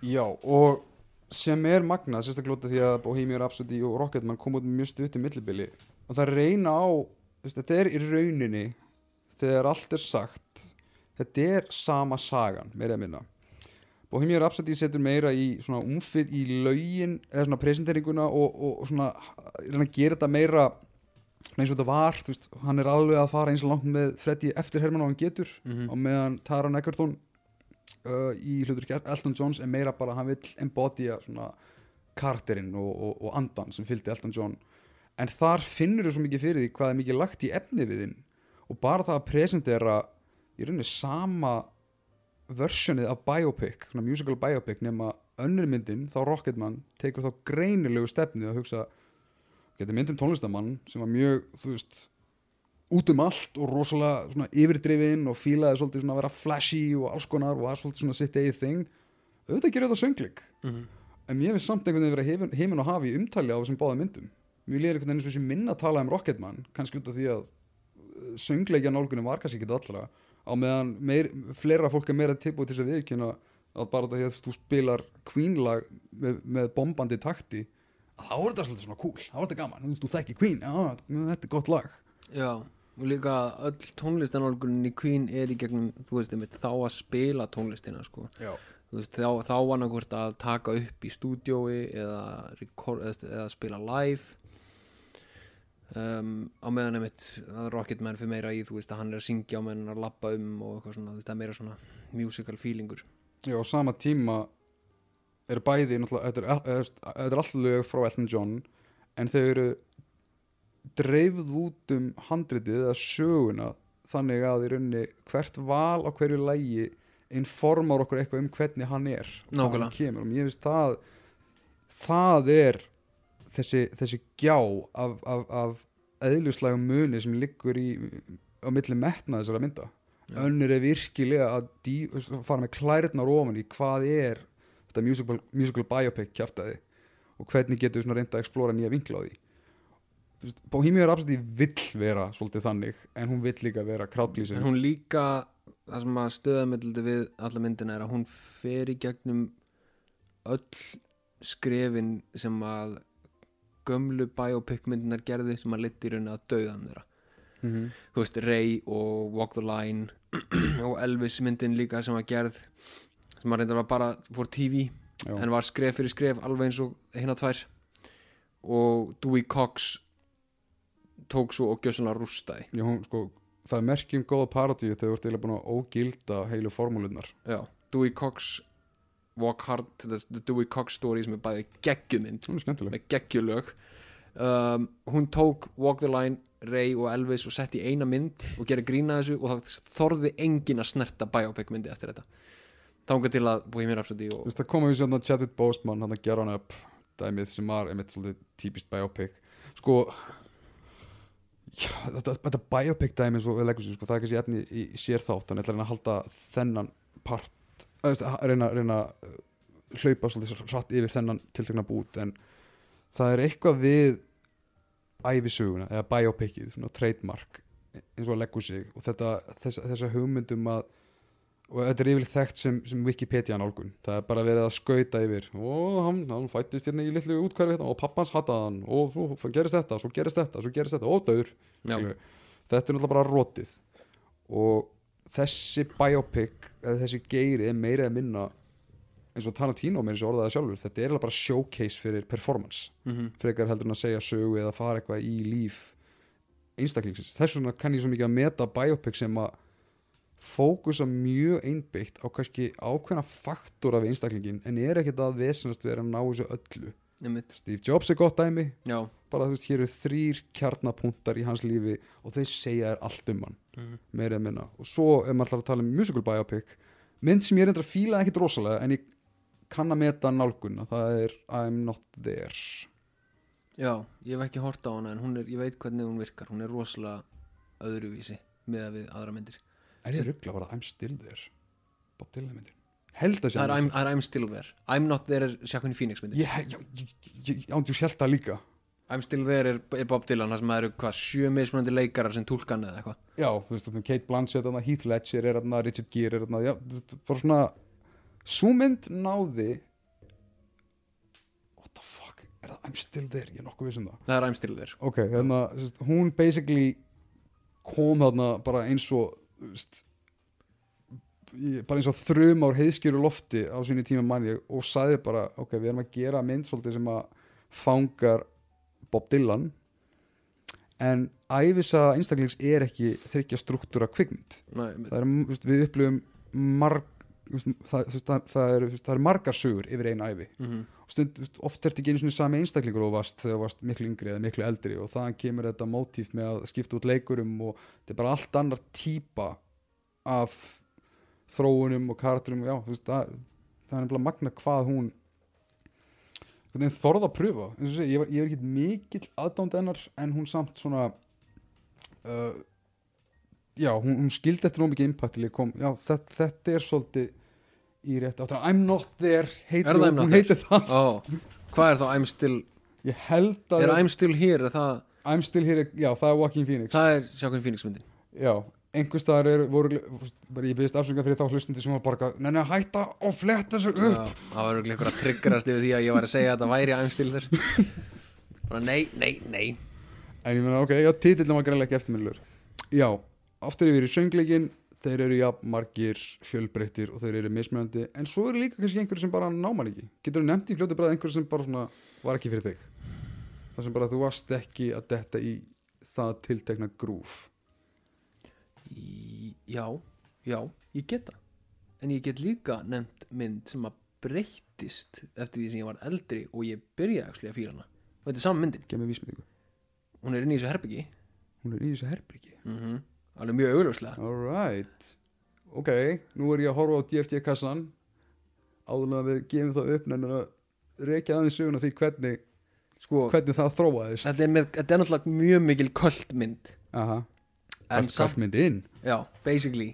Já, og sem er magnað, sérstaklega af því að Bohemian Rhapsody og Rocketman kom út mjög stutt í millibili og það reyna á þetta er í rauninni þegar allt er sagt þetta er sama sagan, meira að minna. Bohemian Rhapsody setur meira í svona umfið í laugin eða svona presenteringuna og, og, svona reyna að gera þetta meira eins og þetta var, þú veist, hann er alveg að fara eins og langt með Freddy eftir Herman og hann getur mm og meðan Taron Egerton uh, í hlutur Elton Johns er meira bara hann vill embodya svona karakterinn og, og, og andan sem fylgdi Elton John. En þar finnur þú svo mikið fyrir því hvað er mikið lagt í efni við þinn og bara það að presentera í rauninni sama versionið af biopic, svona musical biopic nema önnur myndin, þá Rocketman tekur þá greinilegu stefni að hugsa getur myndin tónlistamann sem var mjög, þú veist út um allt og rosalega svona yfirdrifin og fílaði svolítið svona að vera flashy og alls konar og var svolítið svona sitt eigið þing auðvitað gerir það sönglik -hmm. en mér finnst samt einhvern veginn vera heimin, heimin og hafi umtali á þessum báða myndum. Mér líður einhvern veginn eins og þessi minna að tala um Rocketman kannski út af því að söngleikja nálgunum var kannski ekki allra á meðan meir, fleira fólk er meira tilbúið til þess að viðkynna að bara þetta því að þú spilar Queen-lag með, með bombandi takti þá er þetta svolítið svona cool, þá er þetta gaman. Þú veist, þú þekki Queen, já, þetta er gott lag. Já, og líka öll tónlistanálgunin í Queen er í gegnum þú veist, einmitt, þá að spila tónlistina sko. veist, þá, þá nákvæmt að taka upp í stúdiói eða, record, eða spila live um, á meðan einmitt að Rocketman fyrir meira í þú veist að hann er að syngja á meðan hann er að labba um og eitthvað svona, þú veist, það er meira svona musical feelingur Já, á sama tíma eru bæði náttúrulega, þetta er, er alltaf lög frá Elton John en þau eru dreifð út um handritið eða söguna þannig að í rauninni hvert val á hverju lægi informar okkur eitthvað um hvernig hann er og Nákvæmlega. hann kemur og mér finnst það það er þessi, þessi gjá af, af, af eðluslægum muni sem liggur í á milli metna þessara mynda. Já. önnur er virkilega að dí, fara með klærnar ofan í hvað er þetta musical, musical biopic kjaftaði og hvernig getur við reynda að explora nýja vinkla á því. Bohemian Rhapsody vill vera svolítið þannig en hún vill líka vera crowdpleasing en hún líka það sem að stöðamöldið við alla myndina er að hún fer í gegnum öll skrefin sem að gömlu biopic myndinar gerðu sem að liti í rauninni að dauðan þeirra mm -hmm. þú veist, Ray og Walk the Line <clears throat> og Elvis myndin líka sem var gerð sem að reyndar var bara fór TV Já. en var skref fyrir skref alveg eins og hérna tvær og Dewey Cox tók svo og gjössanlega rústaði Já, hún, sko, það er merkjum góða parodíu þegar þú ert eiginlega búin að ógilda heilu formúlunar Já, Dewey Cox Walk Hard, the, the Dewey Cox story sem er bæði geggjumynd með geggjulög. Um, hún tók Walk the Line, Ray og Elvis og sett í eina mynd og gerði grína þessu og það þorði engin að snerta biopic myndi eftir þetta. Þangað til að Bohemian Rhapsody Þú og það koma við svona Chadwick Boseman hann að gera hann upp dæmið sem var einmitt svolítið típist biopic. Sko já, þetta, þetta biopic dæmið svo við leggjum sér, sko, það er kannski efni í, í sér þátt en ætla að reyna að halda þennan part að, reyna, reyna uh, hlaupa svolítið hratt yfir þennan tiltekna bút en það er eitthvað við æfisöguna eða biopicið, svona trademark eins og að leggur sig og þetta, þessa, þessa hugmyndum að og þetta er yfirleitt þekkt sem, sem Wikipedia nálgun. Það er bara verið að skauta yfir og hann, hann fættist hérna í litlu útkværi hérna, og pappans hataði hann og svo gerist þetta, svo gerist þetta, svo gerist þetta og döður þetta er náttúrulega bara rótið og þessi biopic eða þessi geiri er meira eða minna eins og Tarantino meira þessi orðaði sjálfur. Þetta er bara showcase fyrir performance mm frekar heldur en að segja sögu eða fara eitthvað í líf einstaklingsins. Þess vegna kann ég svo mikið að meta biopic sem að fókusa mjög einbyggt á kannski ákveðna faktor af einstaklingin en er ekkert að vesenast vera að ná þessu öllu einmitt. Steve Jobs er gott dæmi. Já, bara þú veist, hér eru þrýr kjarnapunktar í hans lífi og þeir segja þér allt um hann Mhm. meira eða minna. Og svo ef maður ætlar að tala um musical biopic. Mynd sem ég reyndar að fíla ekkit rosalega en ég kann að meta nálgunna það er I'm Not There. Já, ég hef ekki hort á hana en hún er, ég veit hvernig hún virkar. Hún er rosalega öðruvísi með við aðra myndir. Er ég ruggla bara I'm Still There? Bob Dylan myndir held að er hann- I'm, I'm still there. I'm not there er Sjakkunni Phoenix ég ándi sjálf það líka. I'm still there er, er Bob Dylan það sem eru hvað sjö mismunandi leikarar sem tólkan eða eitthvað. Já, þú veist, Kate Blanchett Heath Ledger er Richard Gere er já, bara svona svo mynd náði what the fuck er það I'm Still There, ég er nokkuð viss um það. Það er I'm still there. Ok, hérna, hún basically kom þarna bara eins og í- bara eins og þrum ár heiðskjöru lofti á sínu tíma manni og sagði bara, ok, við erum að gera mynd svolítið sem að fangar Bob Dylan en æfisa einstaklings er ekki þryggja struktúra kvikmynd. Nei, er, við upplifum marg það, það, það, er, það er margar sögur yfir einu æfi mm -hmm. stund, oft er þetta ekki einu svona sami einstaklingur og þú varst þegar þú varst miklu yngri eða miklu eldri og þaðan kemur þetta mótíf með að skipta út leikurum og þetta er bara allt annar típa af þróunum og karakterum já, veist, það, það er nefnilega magna hvað hún þorða að pröfa. Segi, ég, var, ég er ekki mikill aðdánd hennar en hún samt svona uh, já, hún, hún skildi eftir nóg mikið impact þetta, þetta er svolítið í rétt áttur I'm not there, heiti, Er það I'm not hún there? oh, hvað er þá I'm still ég held að er I'm still here er það, I'm still here, já, það er Walking Phoenix. Það er Sjakkunni Phoenix myndin. Já, einhvers staðar eru voru, bara ég byrðist afsönga fyrir þá hlustundi sem var bara, neina, hætta og fletta þessu upp. Já, það var örugglega einhver að triggerast yfir því að ég var að segja að það væri I'm still there bara nei, nei, nei. En ég meina, ok, já, titillin var greinlega ekki eftirminnlur Já, aftur yfir í söngleikin þeir eru jafn margir fjölbreyttir og þeir eru mismunandi en svo eru líka kannski einhverju sem bara náman ekki. Getur þú nefnt í fljótu bræð einhverju sem bara svona var ekki fyrir þig? Það sem bara þú varst ekki að detta í það tiltekna grúf Já, já, ég get það. En ég get líka nefnt mynd sem að breyttist eftir því sem ég var eldri og ég byrjaði að fíla hana. Og þetta er saman myndin, hún er inn í þessu herbyggi Hún er í þessu herbyrgi mm alveg mjög augljóslega. Alright. Ok, nú er ég að horfa á DFT-kassan áðurlega við gefum það upp að reykja aðeins söguna því hvernig, sko, hvernig það þróaðist. þetta er, með, þetta er náttúrulega mjög mikil kvöldmynd Aha, mynd inn. Já, basically.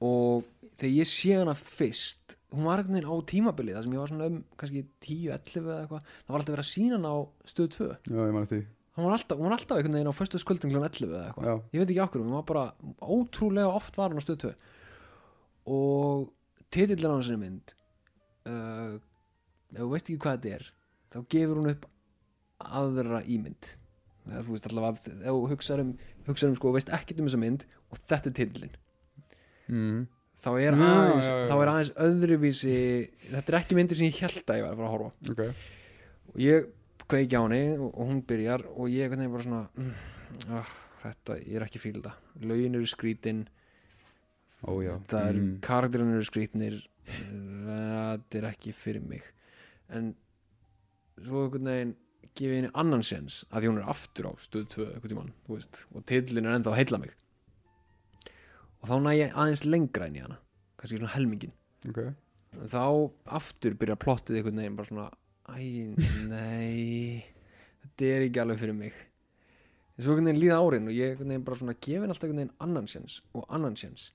Og þegar ég sé hana fyrst hún var veginn á tímabili það sem ég var svona um kannski 10-11 eða eitthvað það var alltaf verið að sína hana á stöð 2 Já, ég man því. Hún var alltaf, hún var alltaf einhvern veginn á fyrstu skuldum klun 11 eða eitthvað. Já, ég veit ekki okkur, hún var bara ótrúlega oft var hún á stöð 2 og titillin á þessari mynd uh, ef þú veist ekki hvað þetta er þá gefur hún upp aðra ímynd. Þú veist allavega ef þú hugsar um, hugsar um sko, veist ekkert um þessa mynd og þetta er titillin mm. þá er, já. þá er aðeins öðruvísi þetta er ekki myndir sem ég held að ég var að fara að horfa á. Ok. Og ég kveiki á henni og, og hún byrjar og ég veginn bara svona mm, ah, þetta, ég er ekki fíl þetta lögin eru skrítin. Já. Það er, mm. karakterinn eru skrítnir þetta er ekki fyrir mig. En svo einhvern veginn gefið henni annan sens að því hún er aftur á stöð 2 einhvern tímann, þú veist, og tillin er ennþá að heilla mig. Og þá næ ég aðeins lengra inn í hana kannski svona helmingin Ok. Þá aftur byrja plottið einhvern veginn bara svona æ, nei þetta er ekki alveg fyrir mig. En svo einhvern veginn líða árin og ég einhvern veginn bara svona gefin alltaf einhvern veginn annan séns og annan séns.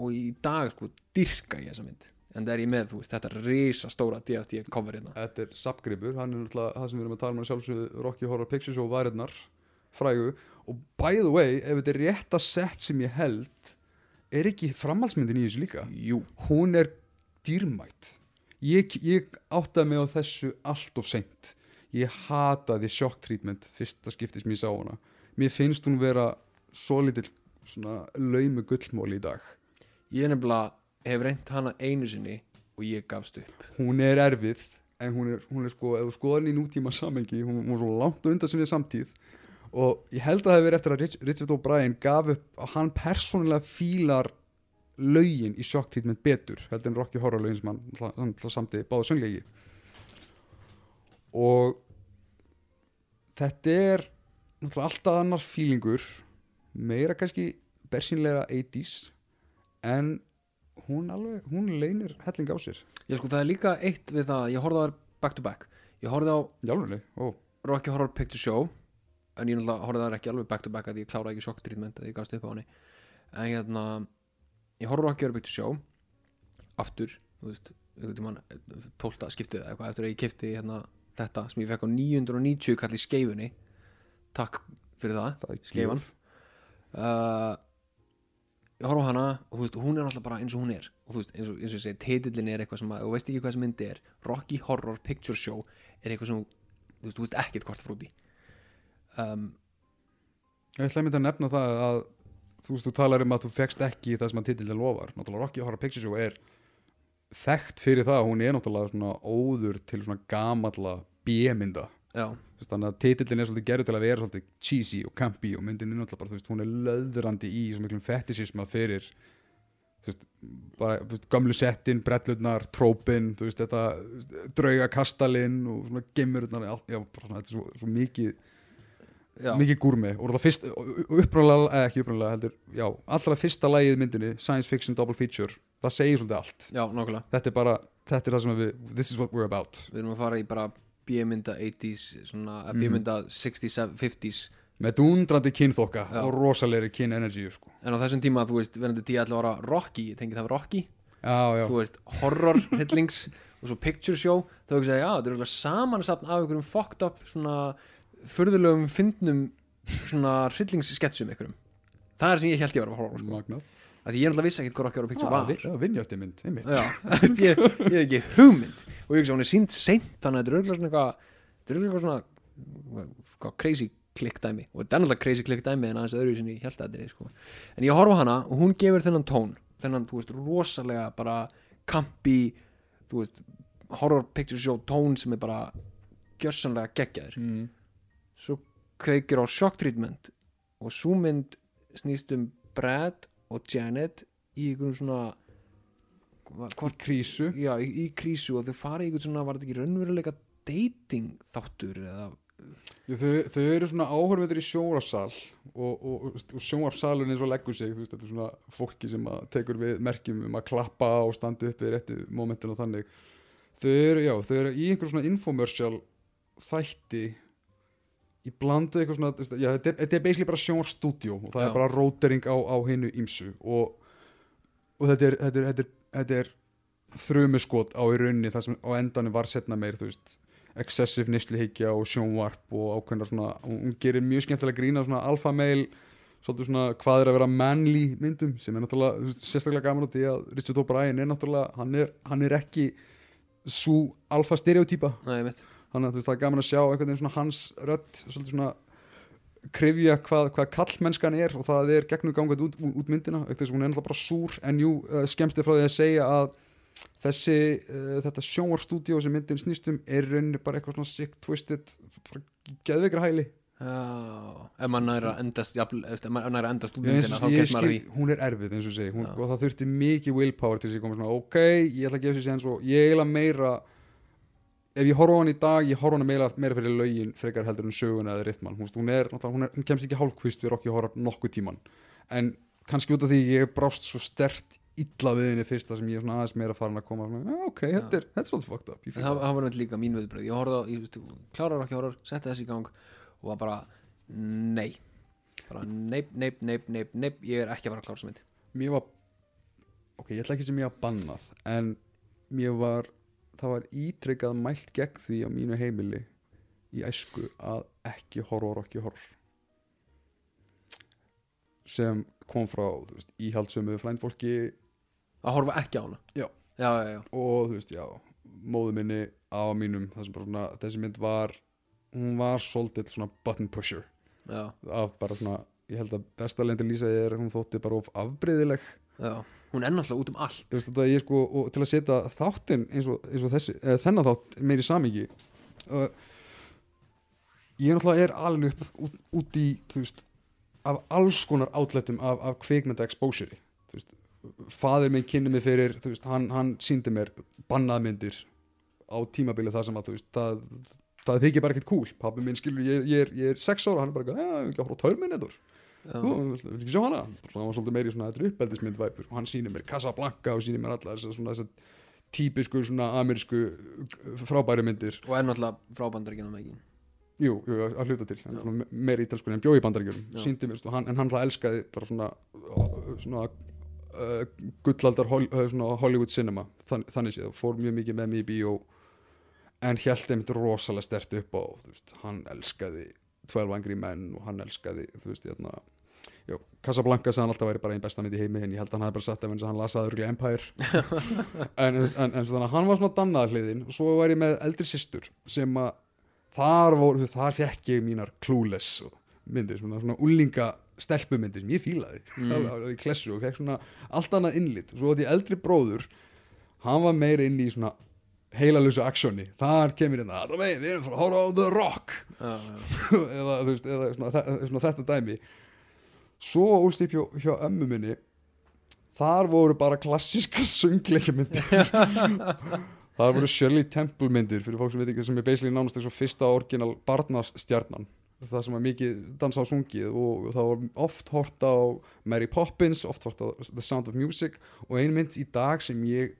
Og í dag sko dyrka ég þessa mynd en það er ég með, þú veist, þetta risa stóra DFT cover hérna. Þetta er sapgripur, hann er náttúrulega það sem við erum að tala um að sjálfsögðu Rocky Horror Picture Show varirnar frægu. Og by the way, ef þetta er rétta sett sem ég held er ekki framhaldsmyndin í þessu líka? Jú, hún er dýrmætt ég, ég áttaði mig á þessu allt of seint. Ég hataði shock treatment fyrsta skipti sem ég sá hana. Mér finnst hún vera svo lítill svona laumu gullmóli í dag. Ég nefnilega hef reynt hana einu sinni og ég gafst upp. Hún er erfið en hún er, hún er sko, ef þú skoðar hann í nútíma samengi hún, er svo langt undan sinni samtíð. Og ég held að það hefur verið eftir að Rich, Richard O'Brien gaf upp að hann persónulega fílar lögin í shock treatment betur heldur en Rocky Horror lögin sem hann, hann náttúrulega samti báða sönglegi og þetta er náttúrulega alltaf annar fílingur meira kannski bersýnlega 80s en hún alveg, hún leynir helling á sér. Ég sko, það er líka eitt við það, ég horfði á þær back to back. Ég horfði á Jálfurlega, ó, Rocky Horror Picture Show en ég náttúrulega horfði þar ekki alveg back to back að ég kláraði ekki shock treatment að ég gafst upp á henni. En hérna ég horfði á Rocky Horror Picture Show aftur, þú veist tímann, 12. skiptið eða eitthvað eftir að ég kifti hérna, þetta sem ég fekk á 990 kall í skeifunni. Takk fyrir það, það Skeifan. uh, ég horf á hana og veist, hún er náttúrulega bara eins og hún er og veist, eins og, eins og ég segi, titillin er eitthvað sem að, þú veist ekki hvað þessi myndi er Rocky Horror Picture Show er eitthvað sem þú veist, þú veist ekkert hvort frúti um, Ég ætla einmitt að nefna það að þú veist, þú talar um að þú fegst ekki það sem að titillin lofar. Náttúrulega Rocky Horror Picture Show er þekkt fyrir það að hún er náttúrulega svona óður til svona gamalla B-mynda. Þannig að titillin er svolítið gerður til að vera svolítið cheesy og campy og myndin er náttúrulega bara, þú veist, hún er löðrandi í svo miklum fetisisma fyrir þú veist, bara þú veist, gömlu settin, brellurnar, trópin, þú veist, þetta draugakastalinn og svona gemururnar, já, bara svona, þetta er svo, svo mikið já, mikið gúrmi og það fyrst uppræðlega, eða ekki uppræðlega heldur já, allra fyrsta lagið í myndinni science fiction double feature, það segir svolítið allt. Já, nákvæmlega. Þetta er bara, þetta er það sem við this is what we're about. Við erum að fara í bara B-mynda 80s svona, mm. B-mynda 60s, 50s með dundrandi kynþokka og rosalegri kyn energy sko. en á þessum tíma, þú veist, verðandi 10 ára Rocky, ég tengi það við Rocky já, já, þú veist, horror <laughs> hillings og svo picture show, þá ekki segja, já, þetta er eitthvað samansapn af einhverjum fucked up svona furðulegum fyndnum svona hryllingssketsum einhverjum það er sem ég held ég var að horfa sko. Að ég er náttúrulega vissi ekkert hvað Rocky Horror Picture ah, var vi- já, vinjátti mynd, <laughs> ég, hef ekki hugmynd. Og ég hugsa, hún er sínt seint þannig að þetta er örgulega svona eitthvað þetta er örgulega svona hvað, crazy click dæmi. Og þetta er náttúrulega crazy click dæmi en aðeins öðru sem ég held að þetta er sko. en ég horfa hana og hún gefur þennan tón þennan, þú veist, rosalega bara kampi, þú veist horror picture show tón sem er bara gjörsanlega geggjaður. Mm. svo kveikir á shock treatment og svo mynd snýst um Brad og Janet í einhvern svona hvort, krísu. Já, í, í krísu og þau fara í einhvern svona, var þetta ekki raunveruleika dating þáttur eða? Já, þau, þau eru svona áhörvendur í sjónvarsal og, og, og sjónvarsalun eins og leggur sig veist, þetta er svona fólki sem tekur við merkjum um að klappa og standa upp í réttu momentin og þannig. Þau eru, já, þau eru í einhver svona infomercial þætti í blandu eitthvað svona þetta er, basically bara sjónvarstúdíó og það Já. er bara rótering á, á hinu ímsu og, og þetta er, þetta er, þetta er, þetta er þrumuskot á í rauninni það sem á endanum var setna meir þú veist excessive nýslihyggja og sjónvarp og ákveðna svona, hún gerir mjög skemmtilega grína svona alfa mail svolítið svona hvað er að vera manly myndum sem er náttúrulega þú veist, sérstaklega gaman út í að Richard O'Brien er náttúrulega, hann er, hann er ekki svo alfa stereotýpa Nei, mitt þannig að veist, það er gaman að sjá einhvern veginn svona hans rödd svolítið svona krifja hvað, hvað kallmennskan er og það er gegnum gangað út, út myndina. Auk þess að hún er náttúrulega bara súr en jú, uh, skemmst er frá því að segja að þessi, uh, þetta sjónvarstúdíó sem myndin snýstum er rauninni bara eitthvað svona sick twisted bara geðveikra hæli. Já, ef maður næra endast jafn, ef maður næra endast ég, myndina þá kemst maður því. hún er erfið eins og segi. Hún, og það þurfti mikið willpower til þess að ég koma svona ok, ég ætla að gefa sér sér og ég eiginlega meira ef ég horfa á hann í dag, ég horfa hann meira, meira fyrir lögin frekar heldur en söguna eða rytman hún, er, hún, er, hún kemst ekki hálfkvist við Rocky Horror nokkuð tíman en kannski út af því ég brást svo stert illa við henni fyrsta sem ég svona aðeins meira farin að koma svona, "Já, ok, þetta er, er svolítið fucked up En það, það. var nefnt líka mín viðbröð ég horfði á, ég veist, klárar ekki horror setti þessi í gang og var bara nei, bara neip, neip, neip, neip, neip, ég er ekki að fara að klára þessu mynd. Mér var ok, ég ætla ekki sem ég var bannað en mér var það var ítrykkað mælt gegn því á mínu heimili í æsku að ekki horror ekki horror. Sem kom frá veist, íhaldsömu frændfólki að horfa ekki á hana? Já. já, já, og þú veist, já, móðu minni á mínum, svona þessi mynd var, hún var svolítið svona button pusher. Af bara svona, ég held að besta lendi lýsa er hún þótti bara of afbreyðileg já. Hún er náttúrulega út um allt. Þú veist, þetta ég sko, og til að setja þáttinn eins og, eins og þessi, eða þennan þátt meiri samingi uh, ég náttúrulega er alveg upp út, út í, þú veist af alls konar átletum af, af kvikmynda exposure þú veist, faðir minn kynni mig fyrir, þú veist, hann, hann síndi mér bannaðmyndir á tímabili það sem að, þú veist, það það þykir bara ekkert cool, pappi minn skilur ég, er- ég, er, ég er sex ára, hann er bara, já, ekki að horfa á törminnitur já, þú vil ekki sjá hana? Hann var svolítið meiri svona þetta er uppeldismynd væpur og hann sýnir mér Casablanca og sýnir mér allar þessar svona þessar típisku svona amerísku frábæri myndir. Og er náttúrulega frá bandaríkjunum ekki? Jú, jú, að hluta til. Hann Já. er svona me- meiri ítalsku en bjói bandaríkjörum Já. sýndi mér, en hann alltaf elskaði bara svona svona uh, gullaldar hol, uh, svona Hollywood cinema. Þann, þannig séð, fór mjög mikið með mig í bíó en held einmitt rosalega stert upp á þú veist, hann elskaði 12 Angry Men og hann elskaði þú veist, hérna Já, Casablanca sagði hann alltaf væri bara einn besta mynd í heimi en ég held að hann hafði bara sagt ef eins og hann lasaði örgulega Empire. <laughs> En, en, en, en að hann var svona dannað hliðin og svo var ég með eldri systur sem að þar, voru, þar fekk ég mínar clueless myndir, svona, svona úlinga stelpumyndir sem ég fílaði. Mm. í klessu og fekk svona allt annað innlit. Og svo átti ég eldri bróður hann var meira inn í svona heilalösu aksjóni, þar kemur hérna við erum frá horfa á The Rock. Já, <laughs> eða, veist, eða svona, svona þetta dæmi svo ólst ég hjá, hjá ömmu minni. Þar voru bara klassíska <laughs> söngleikmyndir. <laughs> Þar voru Shirley Temple myndir fyrir fólk sem veit ekki sem er basically nánast eins og fyrsta orginal barnastjarnan. Það sem var mikið dansa á sungið og það var oft hort á Mary Poppins, oft hort á The Sound of Music og ein mynd í dag sem ég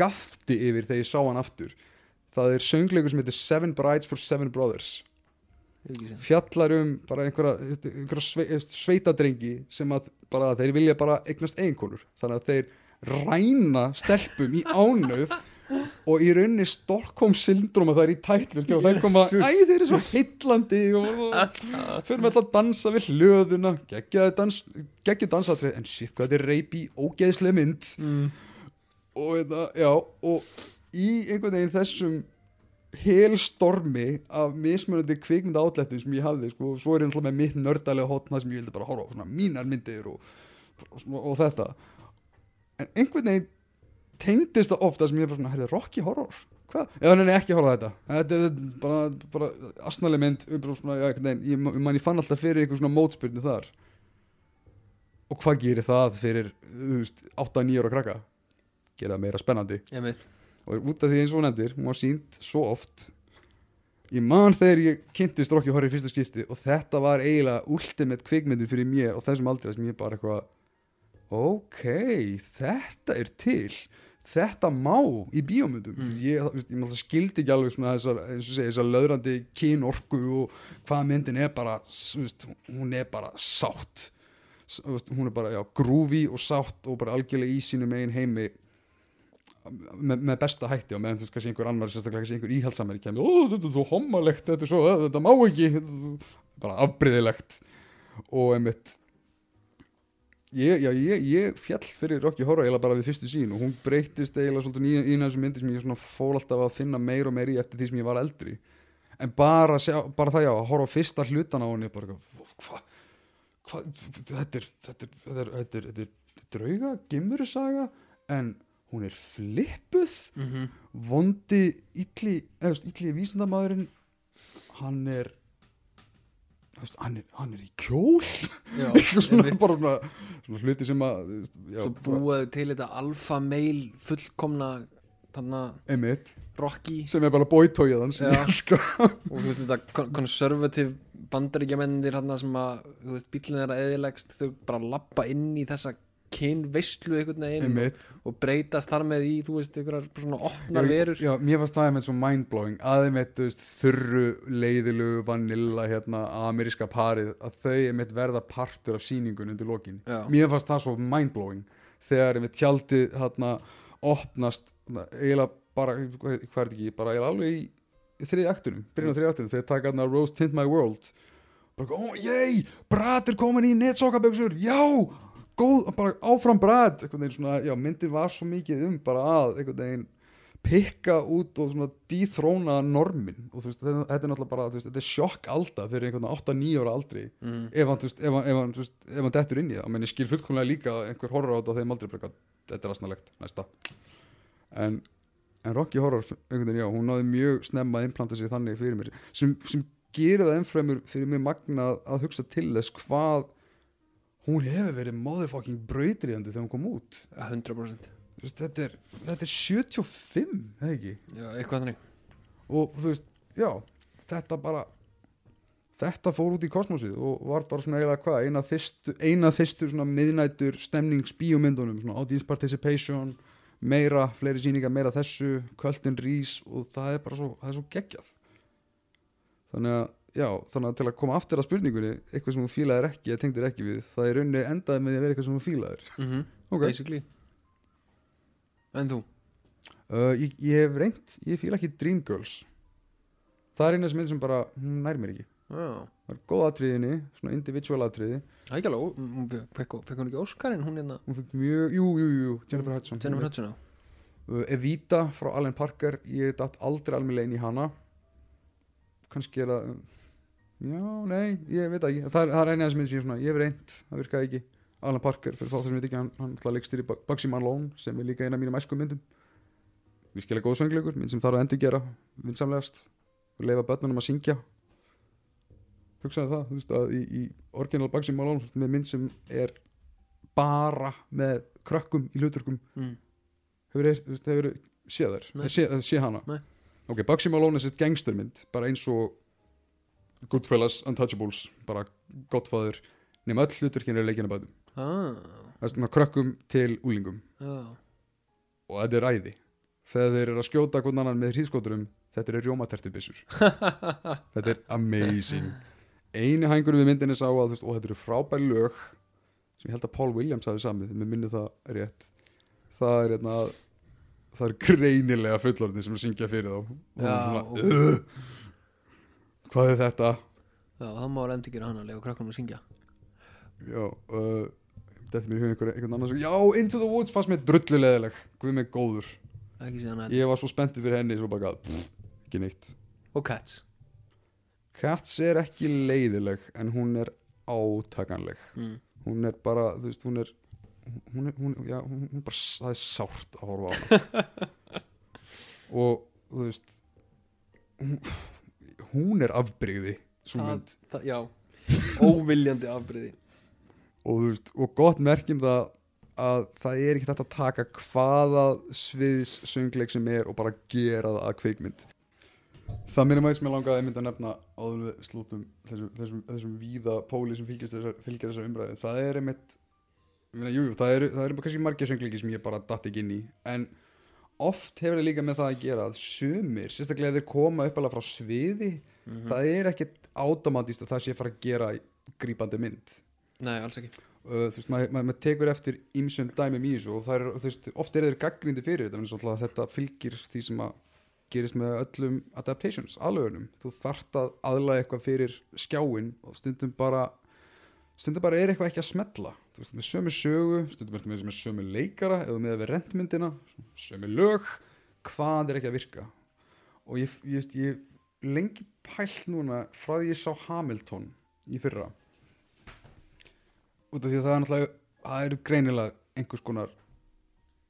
gafti yfir þegar ég sá hann aftur. Það er söngleikur sem heitir Seven Brides for Seven Brothers fjallar um bara einhverja, einhverja sve, sveitadrengi sem að bara þeir vilja bara eignast eiginkonur. Þannig að þeir ræna stelpum í ánauð og í rauninni Stockholm syndroma það er í tætlur og þeir koma, æ þeir eru svo heillandi og, og fyrir með alltaf að dansa við hlöðuna geggjaði dans, dansatrið en shit hvað þetta er reypi ógeðslega mynd. Mm. og þetta, já og í einhvern veginn þessum helstormi af mismunandi kvikmynda átlættum sem ég hafði sko, svo er ég náttúrulega með mitt nördalega hotna sem ég vildi bara horfa á, svona mínar myndir og, og, og þetta. En einhvern veginn tengdist það ofta sem ég bara svona, herrið, Rocky Horror? Hvað? Já, nei, nei, ekki horfa þetta. Þetta er bara, bara asnaleg mynd um bara svona, já, einhvern veginn, ég, man- ég fann alltaf fyrir einhver svona mótspyrnu þar. Og hvað gerir það fyrir, þú veist, 8-9 ára krakka? Gera meira spennandi. Ég veit og út af því eins og nefndir, hún var sínt svo oft ég man þegar ég kynntist Rocky Horror í fyrsta skipti og þetta var eiginlega ultimate kvikmyndin fyrir mér og þessum aldrei sem ég bara eitthvað ok, þetta er til. Þetta má í bíómyndum. Mm. ég, ég náttúrulega skildi ekki alveg þessar, þessar löðrandi kynorku og hvað myndin er bara veist, hún er bara sátt. Hún er bara, grúfi og sátt og bara algjörlega í sínum eigin heimi með, með besta hætti og meðan þú veist kannski einhver annar sérstaklega kannski einhver íhaldsamari kemur ó þetta er svo hommalegt, þetta er svo, "Ö, þetta má ekki. Bara afbreyðilegt og einmitt ég, já, ég, ég fjall fyrir Rocky Horror eiginlega bara við fyrstu sín og hún breytist eiginlega svolítið í, þessu myndi sem ég svona fól alltaf að finna meir og meir í eftir því sem ég var eldri. En bara, sjá, bara það já, að horfa fyrsta hlutan á henni bara hvað hva, þetta er þetta er, er, er, er drauga, gimmurusaga en hún er flippuð. Mm -hmm. vondi veist, illi vísindamæðurinn hann er hann er, hann er í kjól. Já, <laughs> svona, bara svona, svona hluti sem að já, svo búaðu til þetta alfa meil fullkomna Rocky. Sem er bara bóitóið hans <laughs> sko. og þú veist þetta kon- conservative bandaríkjamennir sem að bílinn er að eðilegst þau bara lappa inn í þessa kynveislu einhvern veginn einmitt. og breytast þar með í þú veist einhverjar svona opnar já, verur. já, mér fannst það einmitt svo mindblowing. Að einmitt, þú veist, þurru, leiðilu vanilla, hérna, ameríska parið að þau einmitt verða partur af sýningun undir lokin. Já. mér fannst það svo mindblowing. Þegar einmitt tjaldið hérna opnast eiginlega bara, hvað er þetta ekki, bara eiginlega alveg í, þriði aktunum, byrjun á þriði aktunum þegar taka hérna Rose Tint My World. Bara, ó, yey, Brad er komin í netsokaböksur, já góð, bara áfram já, myndin var svo mikið um bara að, pikka út og svona dýþróna normin. Og þú veist, þetta, þetta er náttúrulega bara veist, þetta er sjokk alda fyrir einhvern 8-9 ára aldri. Mm. ef hann, veist, ef hann, ef hann, ef hann dettur inn í það. Menn ég skil fullkomlega líka einhver horror á þetta á þeim aldrei eitthvað, þetta er asnalegt, næsta. En, en Rocky Horror veginn, já, hún náði mjög snemma að implanta sig þannig fyrir mér sem, sem gerir það ennfremur fyrir mig magna að hugsa til þess hvað hún hefur verið motherfucking brautriðandi þegar hún kom út. 100% Þú veist, þetta, er, þetta er 75, eða ekki? Já, eitthvað þannig. Og þú veist, já þetta bara þetta fór út í kosmosið og var bara svona eiginlega hvað, eina fyrstu, eina fyrstu svona miðnætur stemningsbíómyndunum svona audience participation meira, fleiri síningar, meira þessu Költin Rís og það er bara svo það er svo geggjað. Þannig að, já, þannig að til að koma aftur að spurningunni, eitthvað sem þú fílaðir ekki eða tengdir ekki við, það er rauninni endaði með að vera eitthvað sem þú fílaðir. Mm Ok. basically. En þú? Uh, ég, ég hef reynt, ég fíla ekki Dreamgirls það er eina sem mynd sem bara, hún nær mér ekki. Já, það er góð atriðinni, svona individual atriði. Það er ekki alveg hún fekk, fekk hún ekki Óskarinn hún hérna? Hún fikk mjög, jú, jú, jú, Jennifer Hudson Jennifer Hudson á uh, Evita frá Alan Parker ég datt aldrei alveg inn í hana. Kannski er það já, nei, ég veit ekki. Það er, það er eina sem ég svona, ég hef reynt það virkaði ekki, Alan Parker, fyrir þá þessum við ekki hann, hann leikstýri Bugsy Malone sem er líka eina af mínum æsku myndum. Virkilega góð söngleikur, mynd sem þarf að endur gera vinsamlegast. Og leifa börnunum að syngja. Hugsaði það, þú veist að í, í original Bugsy Malone með mynd sem er bara með krökkum í hluturkum mm. hefur hefur séð þær? Sé, sé hana? Nei. ok, Bugsy Malone er sitt gangstermynd bara eins og Goodfellas, Untouchables bara Godfather nema öll hluturkinn er leikina bæðum ah, það er svona krökkum til úlingum já, og þetta er æði. Þegar þeir eru að skjóta hvern annan með hríðskoturum þetta er rjómatertubissur <laughs> þetta er amazing. Eini hængur við myndinni sá að veist, þetta eru frábær lög sem ég held að Paul Williams hafi samið, mér minni það rétt. Það er hérna það er greinilega fullorðin sem syngja fyrir þá. Og Já, já, svona, uh, hvað er þetta? Já, það má endur gera hann að lega krakkanum að syngja. Já, uh, þetta er mér einhver, einhvern annan sem, já, Into the Woods fannst mér drulluleðileg, guð mig góður. Ekki síðan að ég var svo spenntið fyrir henni svo bara, pff, ekki neitt. Og Cats. Cats er ekki leiðileg en hún er átakanleg. Mm. hún er bara, þú veist, hún er hún er, hún, já, hún hún er bara það er sárt að horfa á hana. <laughs> Og þú veist hún, hún er það, já, óviljandi afbreyði og, þú veist, og gott merkjum það að það er ekki þetta að taka hvaða sviðs söngleik sem er og bara gera það að kveikmynd það minnum að sem ég langaði að mynda að nefna áður við slútum þessum, þessum, þessum víða póli sem þessar, fylgir þessar umræði það er einmitt ég meina, jú, jú, það eru það er kannski margir söngleiki sem ég bara datt ekki inn í en oft hefur það líka með það að gera að sumir, sérstaklega ef þeir koma upp alveg frá sviði Mhm. það er ekkit automatist að það sé fara að gera grípandi mynd. Nei, alls ekki. Uh, þú veist, maður mað, mað tekur eftir ímsum dæmum í þessu og er, þú veist, oft er þeir gaggrindi fyrir þetta, en svona þetta fylgir því sem að gerist með öllum adaptations, aðlögunum, þú þart að aðlaga eitthvað fyrir skjáin og stundum bara stundum bara er eitthvað ekki að smetla þú veist, með sömu sögu, stundum er þetta með sömu leikara eða með við rentmyndina sömu lög, hvað er ekki að virka? Og ég, ég, ég lengi pælt núna frá því ég sá Hamilton í fyrra. Út af því að það er náttúrulega það eru greinilega einhvers konar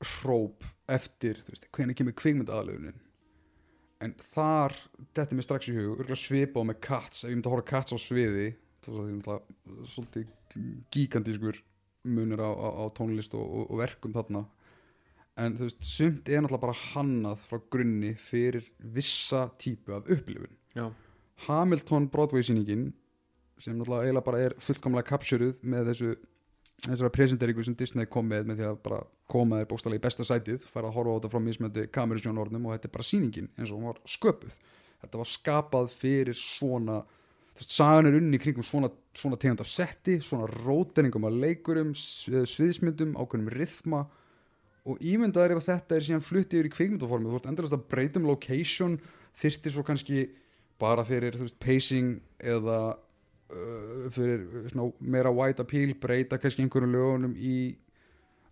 hróp eftir veist, hvernig kemur kvikmyndaðalögunin en þar þetta er mér strax í hug, örgulega svipa á með Cats ef ég myndi að horfa á Cats á sviði svolítið gigantískur munur á, á, á tónlist og, og, og verkum þarna. En þú veist, sumt er náttúrulega bara hannað frá grunni fyrir vissa típu af upplifun. Já, Hamilton Broadway sýningin sem náttúrulega eiginlega bara er fullkomlega kapsjöruð með þessu þessara presenteringu sem Disney kom með með því að bara koma þér bókstælega í besta sætið fara að horfa á þetta frá mismöndi kamerusjónornum og þetta er bara sýningin eins og hún var sköpuð. Þetta var skapað fyrir svona veist, sagan er unni kringum svona, svona tegund af setti, svona róteningum af leikurum, s- sviðsmyndum ákveðnum rithma. Og ímyndaður ef þetta er síðan fluttið yfir í kvikmyndaformi. Þú veist endurist að breytum location þyrfti svo kannski bara fyrir veist, pacing eða uh, fyrir svona, meira wide appeal breyta kannski einhverjum lögunum í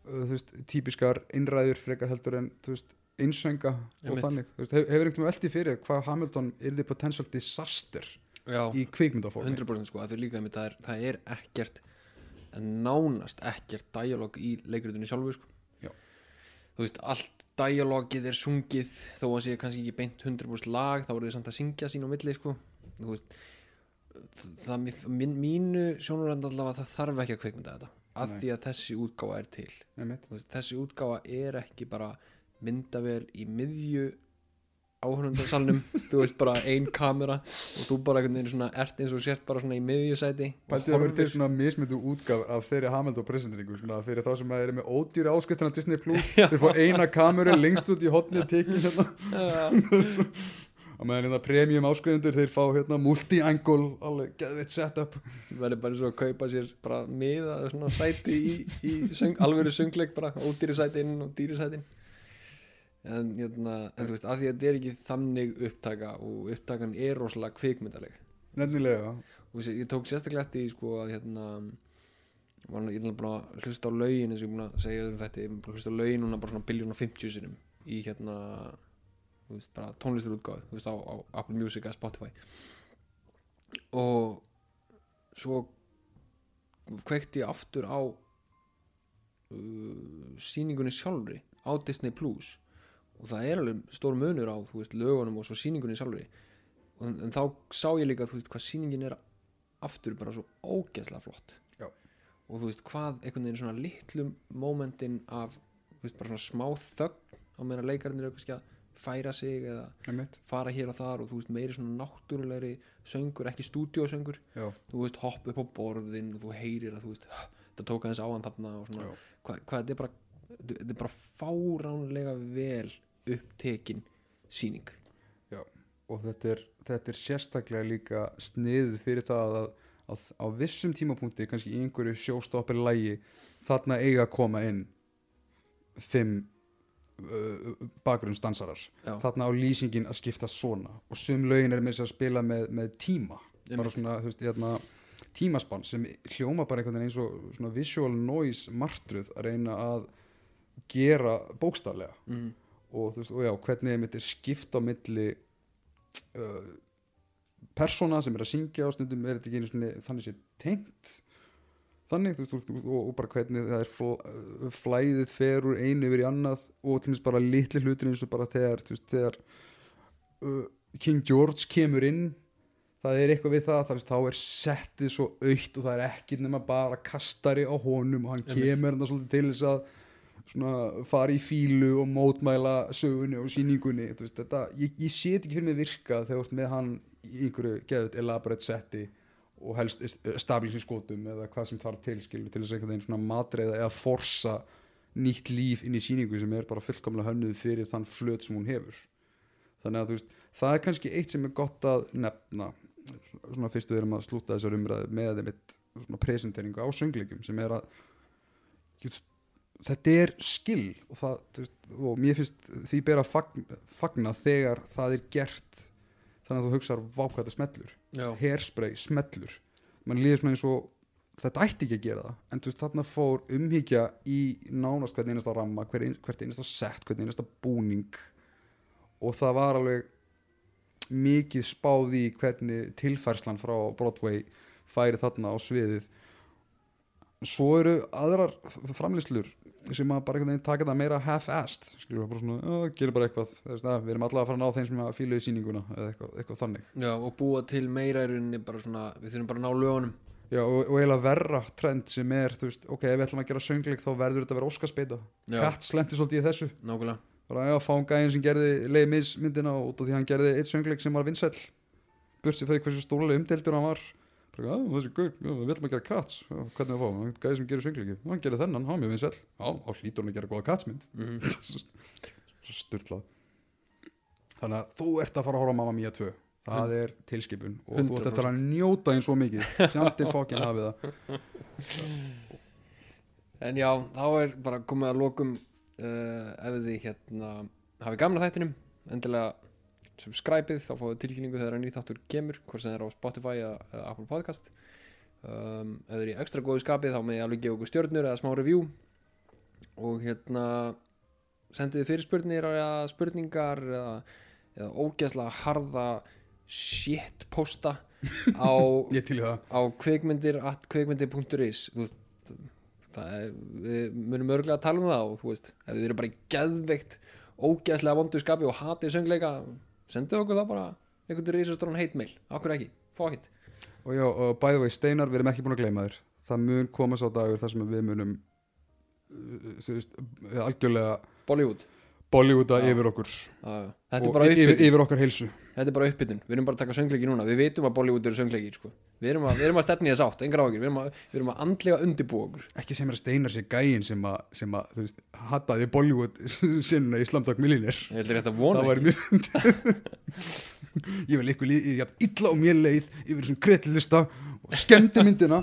uh, veist, típiskar innræður frekar heldur en innsönga og þannig. Hefur einhvern veginn veldið fyrir hvað Hamilton er þið potential disaster já. í kvikmyndaformi. 100% sko, að þau líka með það er, það er ekkert nánast ekkert dialog í leikritunni sjálfu sko. Þú veist, allt dialogið er sungið þó að sé kannski ekki beint 100% lag þá eru þið samt að syngja sín á milli sko. þú veist það, mín, mínu sjónurand allavega það þarf ekki að kveikmynda þetta af því að þessi útgáfa er til. Veist, þessi útgáfa er ekki bara myndavel í miðju áhörnundarsalnum þú veist bara ein kamera og þú bara einhvern veginn svona ert eins og sért bara svona í miðjusæti. Og Pæltið að vera til svona mismyndu útgáf af þeirri Hamilton presenteringu svona fyrir þá sem eru með ódýri áskiptina Disney Plus, þið fá eina kameru lengst út í hotnið tekin hérna. Já, og meðan hérna premium áskrifundur þeir fá hérna multi-angle alveg geðvitt setup. Verður bara svo að kaupa sér bara miða svona sæti í, í söng, alvöru söngleik bara ódýri sætin og dýri sætin en, hérna, en þú veist að því að þetta er ekki þannig upptaka og upptakan er rosalega kvikmyndaleg. Nefnilega. Og ég tók sérstaklega eftir sko að hérna var, ég er bara að hlusta á lögin eins og ég er búin að segja öðrum þetta ég er búin að hlusta á lögin núna bara svona biljón og 50 sinum í hérna veist, bara tónlistur útgáð þú veist, á, á Apple Music eða Spotify. Og svo kveikti ég aftur á uh, sýningunni sjálfri á Disney Plus og það er alveg stór munur á veist, lögunum og svo sýningunni sjálfri. Og, en, en þá sá ég líka veist, hvað sýningin er aftur bara svo ógeðslega flott. Já. og þú veist hvað einhvern veginn svona litlum momentin af veist, bara svona smá þögn á meðan leikarnir eru kannski að færa sig eða einmitt. fara hér og þar og þú veist meiri svona náttúrulegri söngur, ekki stúdíósöngur. Já, þú veist hopp upp á borðin og þú heyrir að þú veist þetta tók aðeins á hann þarna og svona. Hvað, hvað þetta er bara þetta er bara fáránlega vel upptekin síning og þetta er, þetta er sérstaklega líka sniðið fyrir það að, að á vissum tímapunkti kannski í einhverju sjóstoppir lægi þarna eiga að koma inn fimm uh, bakgrunnsdansarar Já. þarna á lýsingin að skipta svona og sum lögin er með þess að spila með, með tíma bara Einmitt. svona þú veist, hérna, tímaspann sem hljóma bara einhvern veginn eins og svona visual noise martruð að reyna að gera bókstaflega mm. Og veist, og já, hvernig einmitt er skipt á milli uh, persóna sem er að syngja og stundum er þetta ekki einu svona þannig sé tengt þannig, veist, og, og bara hvernig það er fl uh, flæðið fer úr einu yfir í annað og til dæmis bara litli hlutir eins og bara þegar, veist, þegar uh, King George kemur inn það er eitthvað við það, það þá er settið svo aukt og það er ekki nema bara kastari á honum og hann Einmitt. kemur hann svolítið til þess að svona, fara í fílu og mótmæla sögunni og síningunni veist, þetta, ég, ég sé þetta ekki fyrir mig virka þegar þú ert með hann í einhverju geðut elaborate setti og helst establishing skotum eða hvað sem þarf til skilur til þess að einhvern veginn svona matreiða eða forsa nýtt líf inn í síningu sem er bara fullkomlega hönnuð fyrir þann flöt sem hún hefur. Þannig að þú veist, það er kannski eitt sem er gott að nefna svona fyrst við erum að slúta þessar umræðu með einmitt svona presenteringu á söngleikum sem er að ég, þetta er skill og, það, veist, og mér finnst því ber að fagna, fagna þegar það er gert þannig að þú hugsar vákvæða smellur. Hairspray, smellur. Mann líður svona eins og þetta ætti ekki að gera það. En veist þarna fór umhyggja í nánast hvern einasta ramma hver, ein, hvert einasta sett, hvern einasta búning. Og það var alveg mikið spáð í hvernig tilfærslan frá Broadway færi þarna á sviðið. Svo eru aðrar framlýslur sem að bara einhvern veginn taka það meira half-assed skilur bara svona, "Já, gerum bara eitthvað veist, að, við erum allavega að fara að ná þeim sem að fíluðu sýninguna eða eitthvað, eitthvað þannig já, og búa til meira í rauninni bara svona, við þurfum bara að ná lögunum Já, og, og eiginlega verra trend sem er, þú veist, ok, ef við ætlum að gera söngleik þá verður þetta að vera óskarspeita. Cats lendi svolítið í þessu. nákvæmlega Bara, já, fáum gæðin sem gerði leið mis myndina út af því hann gerði eitt söngleik sem var vinsæll. Bursi fyrir hversu stólulega umdeldur hann var. Þessi gaur, við ætlum að gera Cats. Já, hvernig það fá, gæði sem gerir söngleiki. Hann gerði þennan, hann var mjög vinsæll. Já, þá hlýtur hann að gera góða Cats-mynd. mm <laughs> Svo styrlað. Þannig að þú ert að fara að horfa á Mamma Mia 2. Það er tilskipun og þú ert eftir að njóta einn svo mikið. Fjandinn fokkin hafið það. <laughs> En já, þá er bara komið að lokum uh, ef þið hérna hafið gamla þættinum endilega subscribe-ið þá fáið tilkynningu þegar nýð þáttur kemur hvort sem það er á Spotify eða, eða Apple Podcast. Um, ef þið er í ekstra góðu skapið þá með ég alveg gefa okkur stjörnur eða smá review. Og hérna sendið þið fyrirspurnir eða spurningar eða, eða ógeðslega harða shit posta á <laughs> það. á kvikmyndir at það er, við munum örgulega að tala um það og þú veist, ef þið eru bara í geðveikt ógeðslega vondu skapi og hatið söngleika sendið okkur það bara einhvern risastrónu heitmail, okkur ekki, fuck it. Og já, og by the way, Steinar, við erum ekki búin að gleyma þér. Það mun koma svo dagur þar sem við munum uh, algjörlega Bollywood, Bollywooda yfir okkur. Og yfir, yfir okkar heilsu. Þetta er bara uppbytun, við erum bara að taka söngleiki núna. Við vitum að Bollywood eru söngleiki sko. við, erum að, að stefni þess átt, engar áhyggjur. Við við erum að andlega undibúa okkur. Ekki sem er að Steinar sé gæin sem að, sem að veist, hataði Bollywood <laughs> sinna í að vona það var mjög ég vil ykkur líð, ég haf illa á mér leið yfir þessum krettlista og skemmti myndina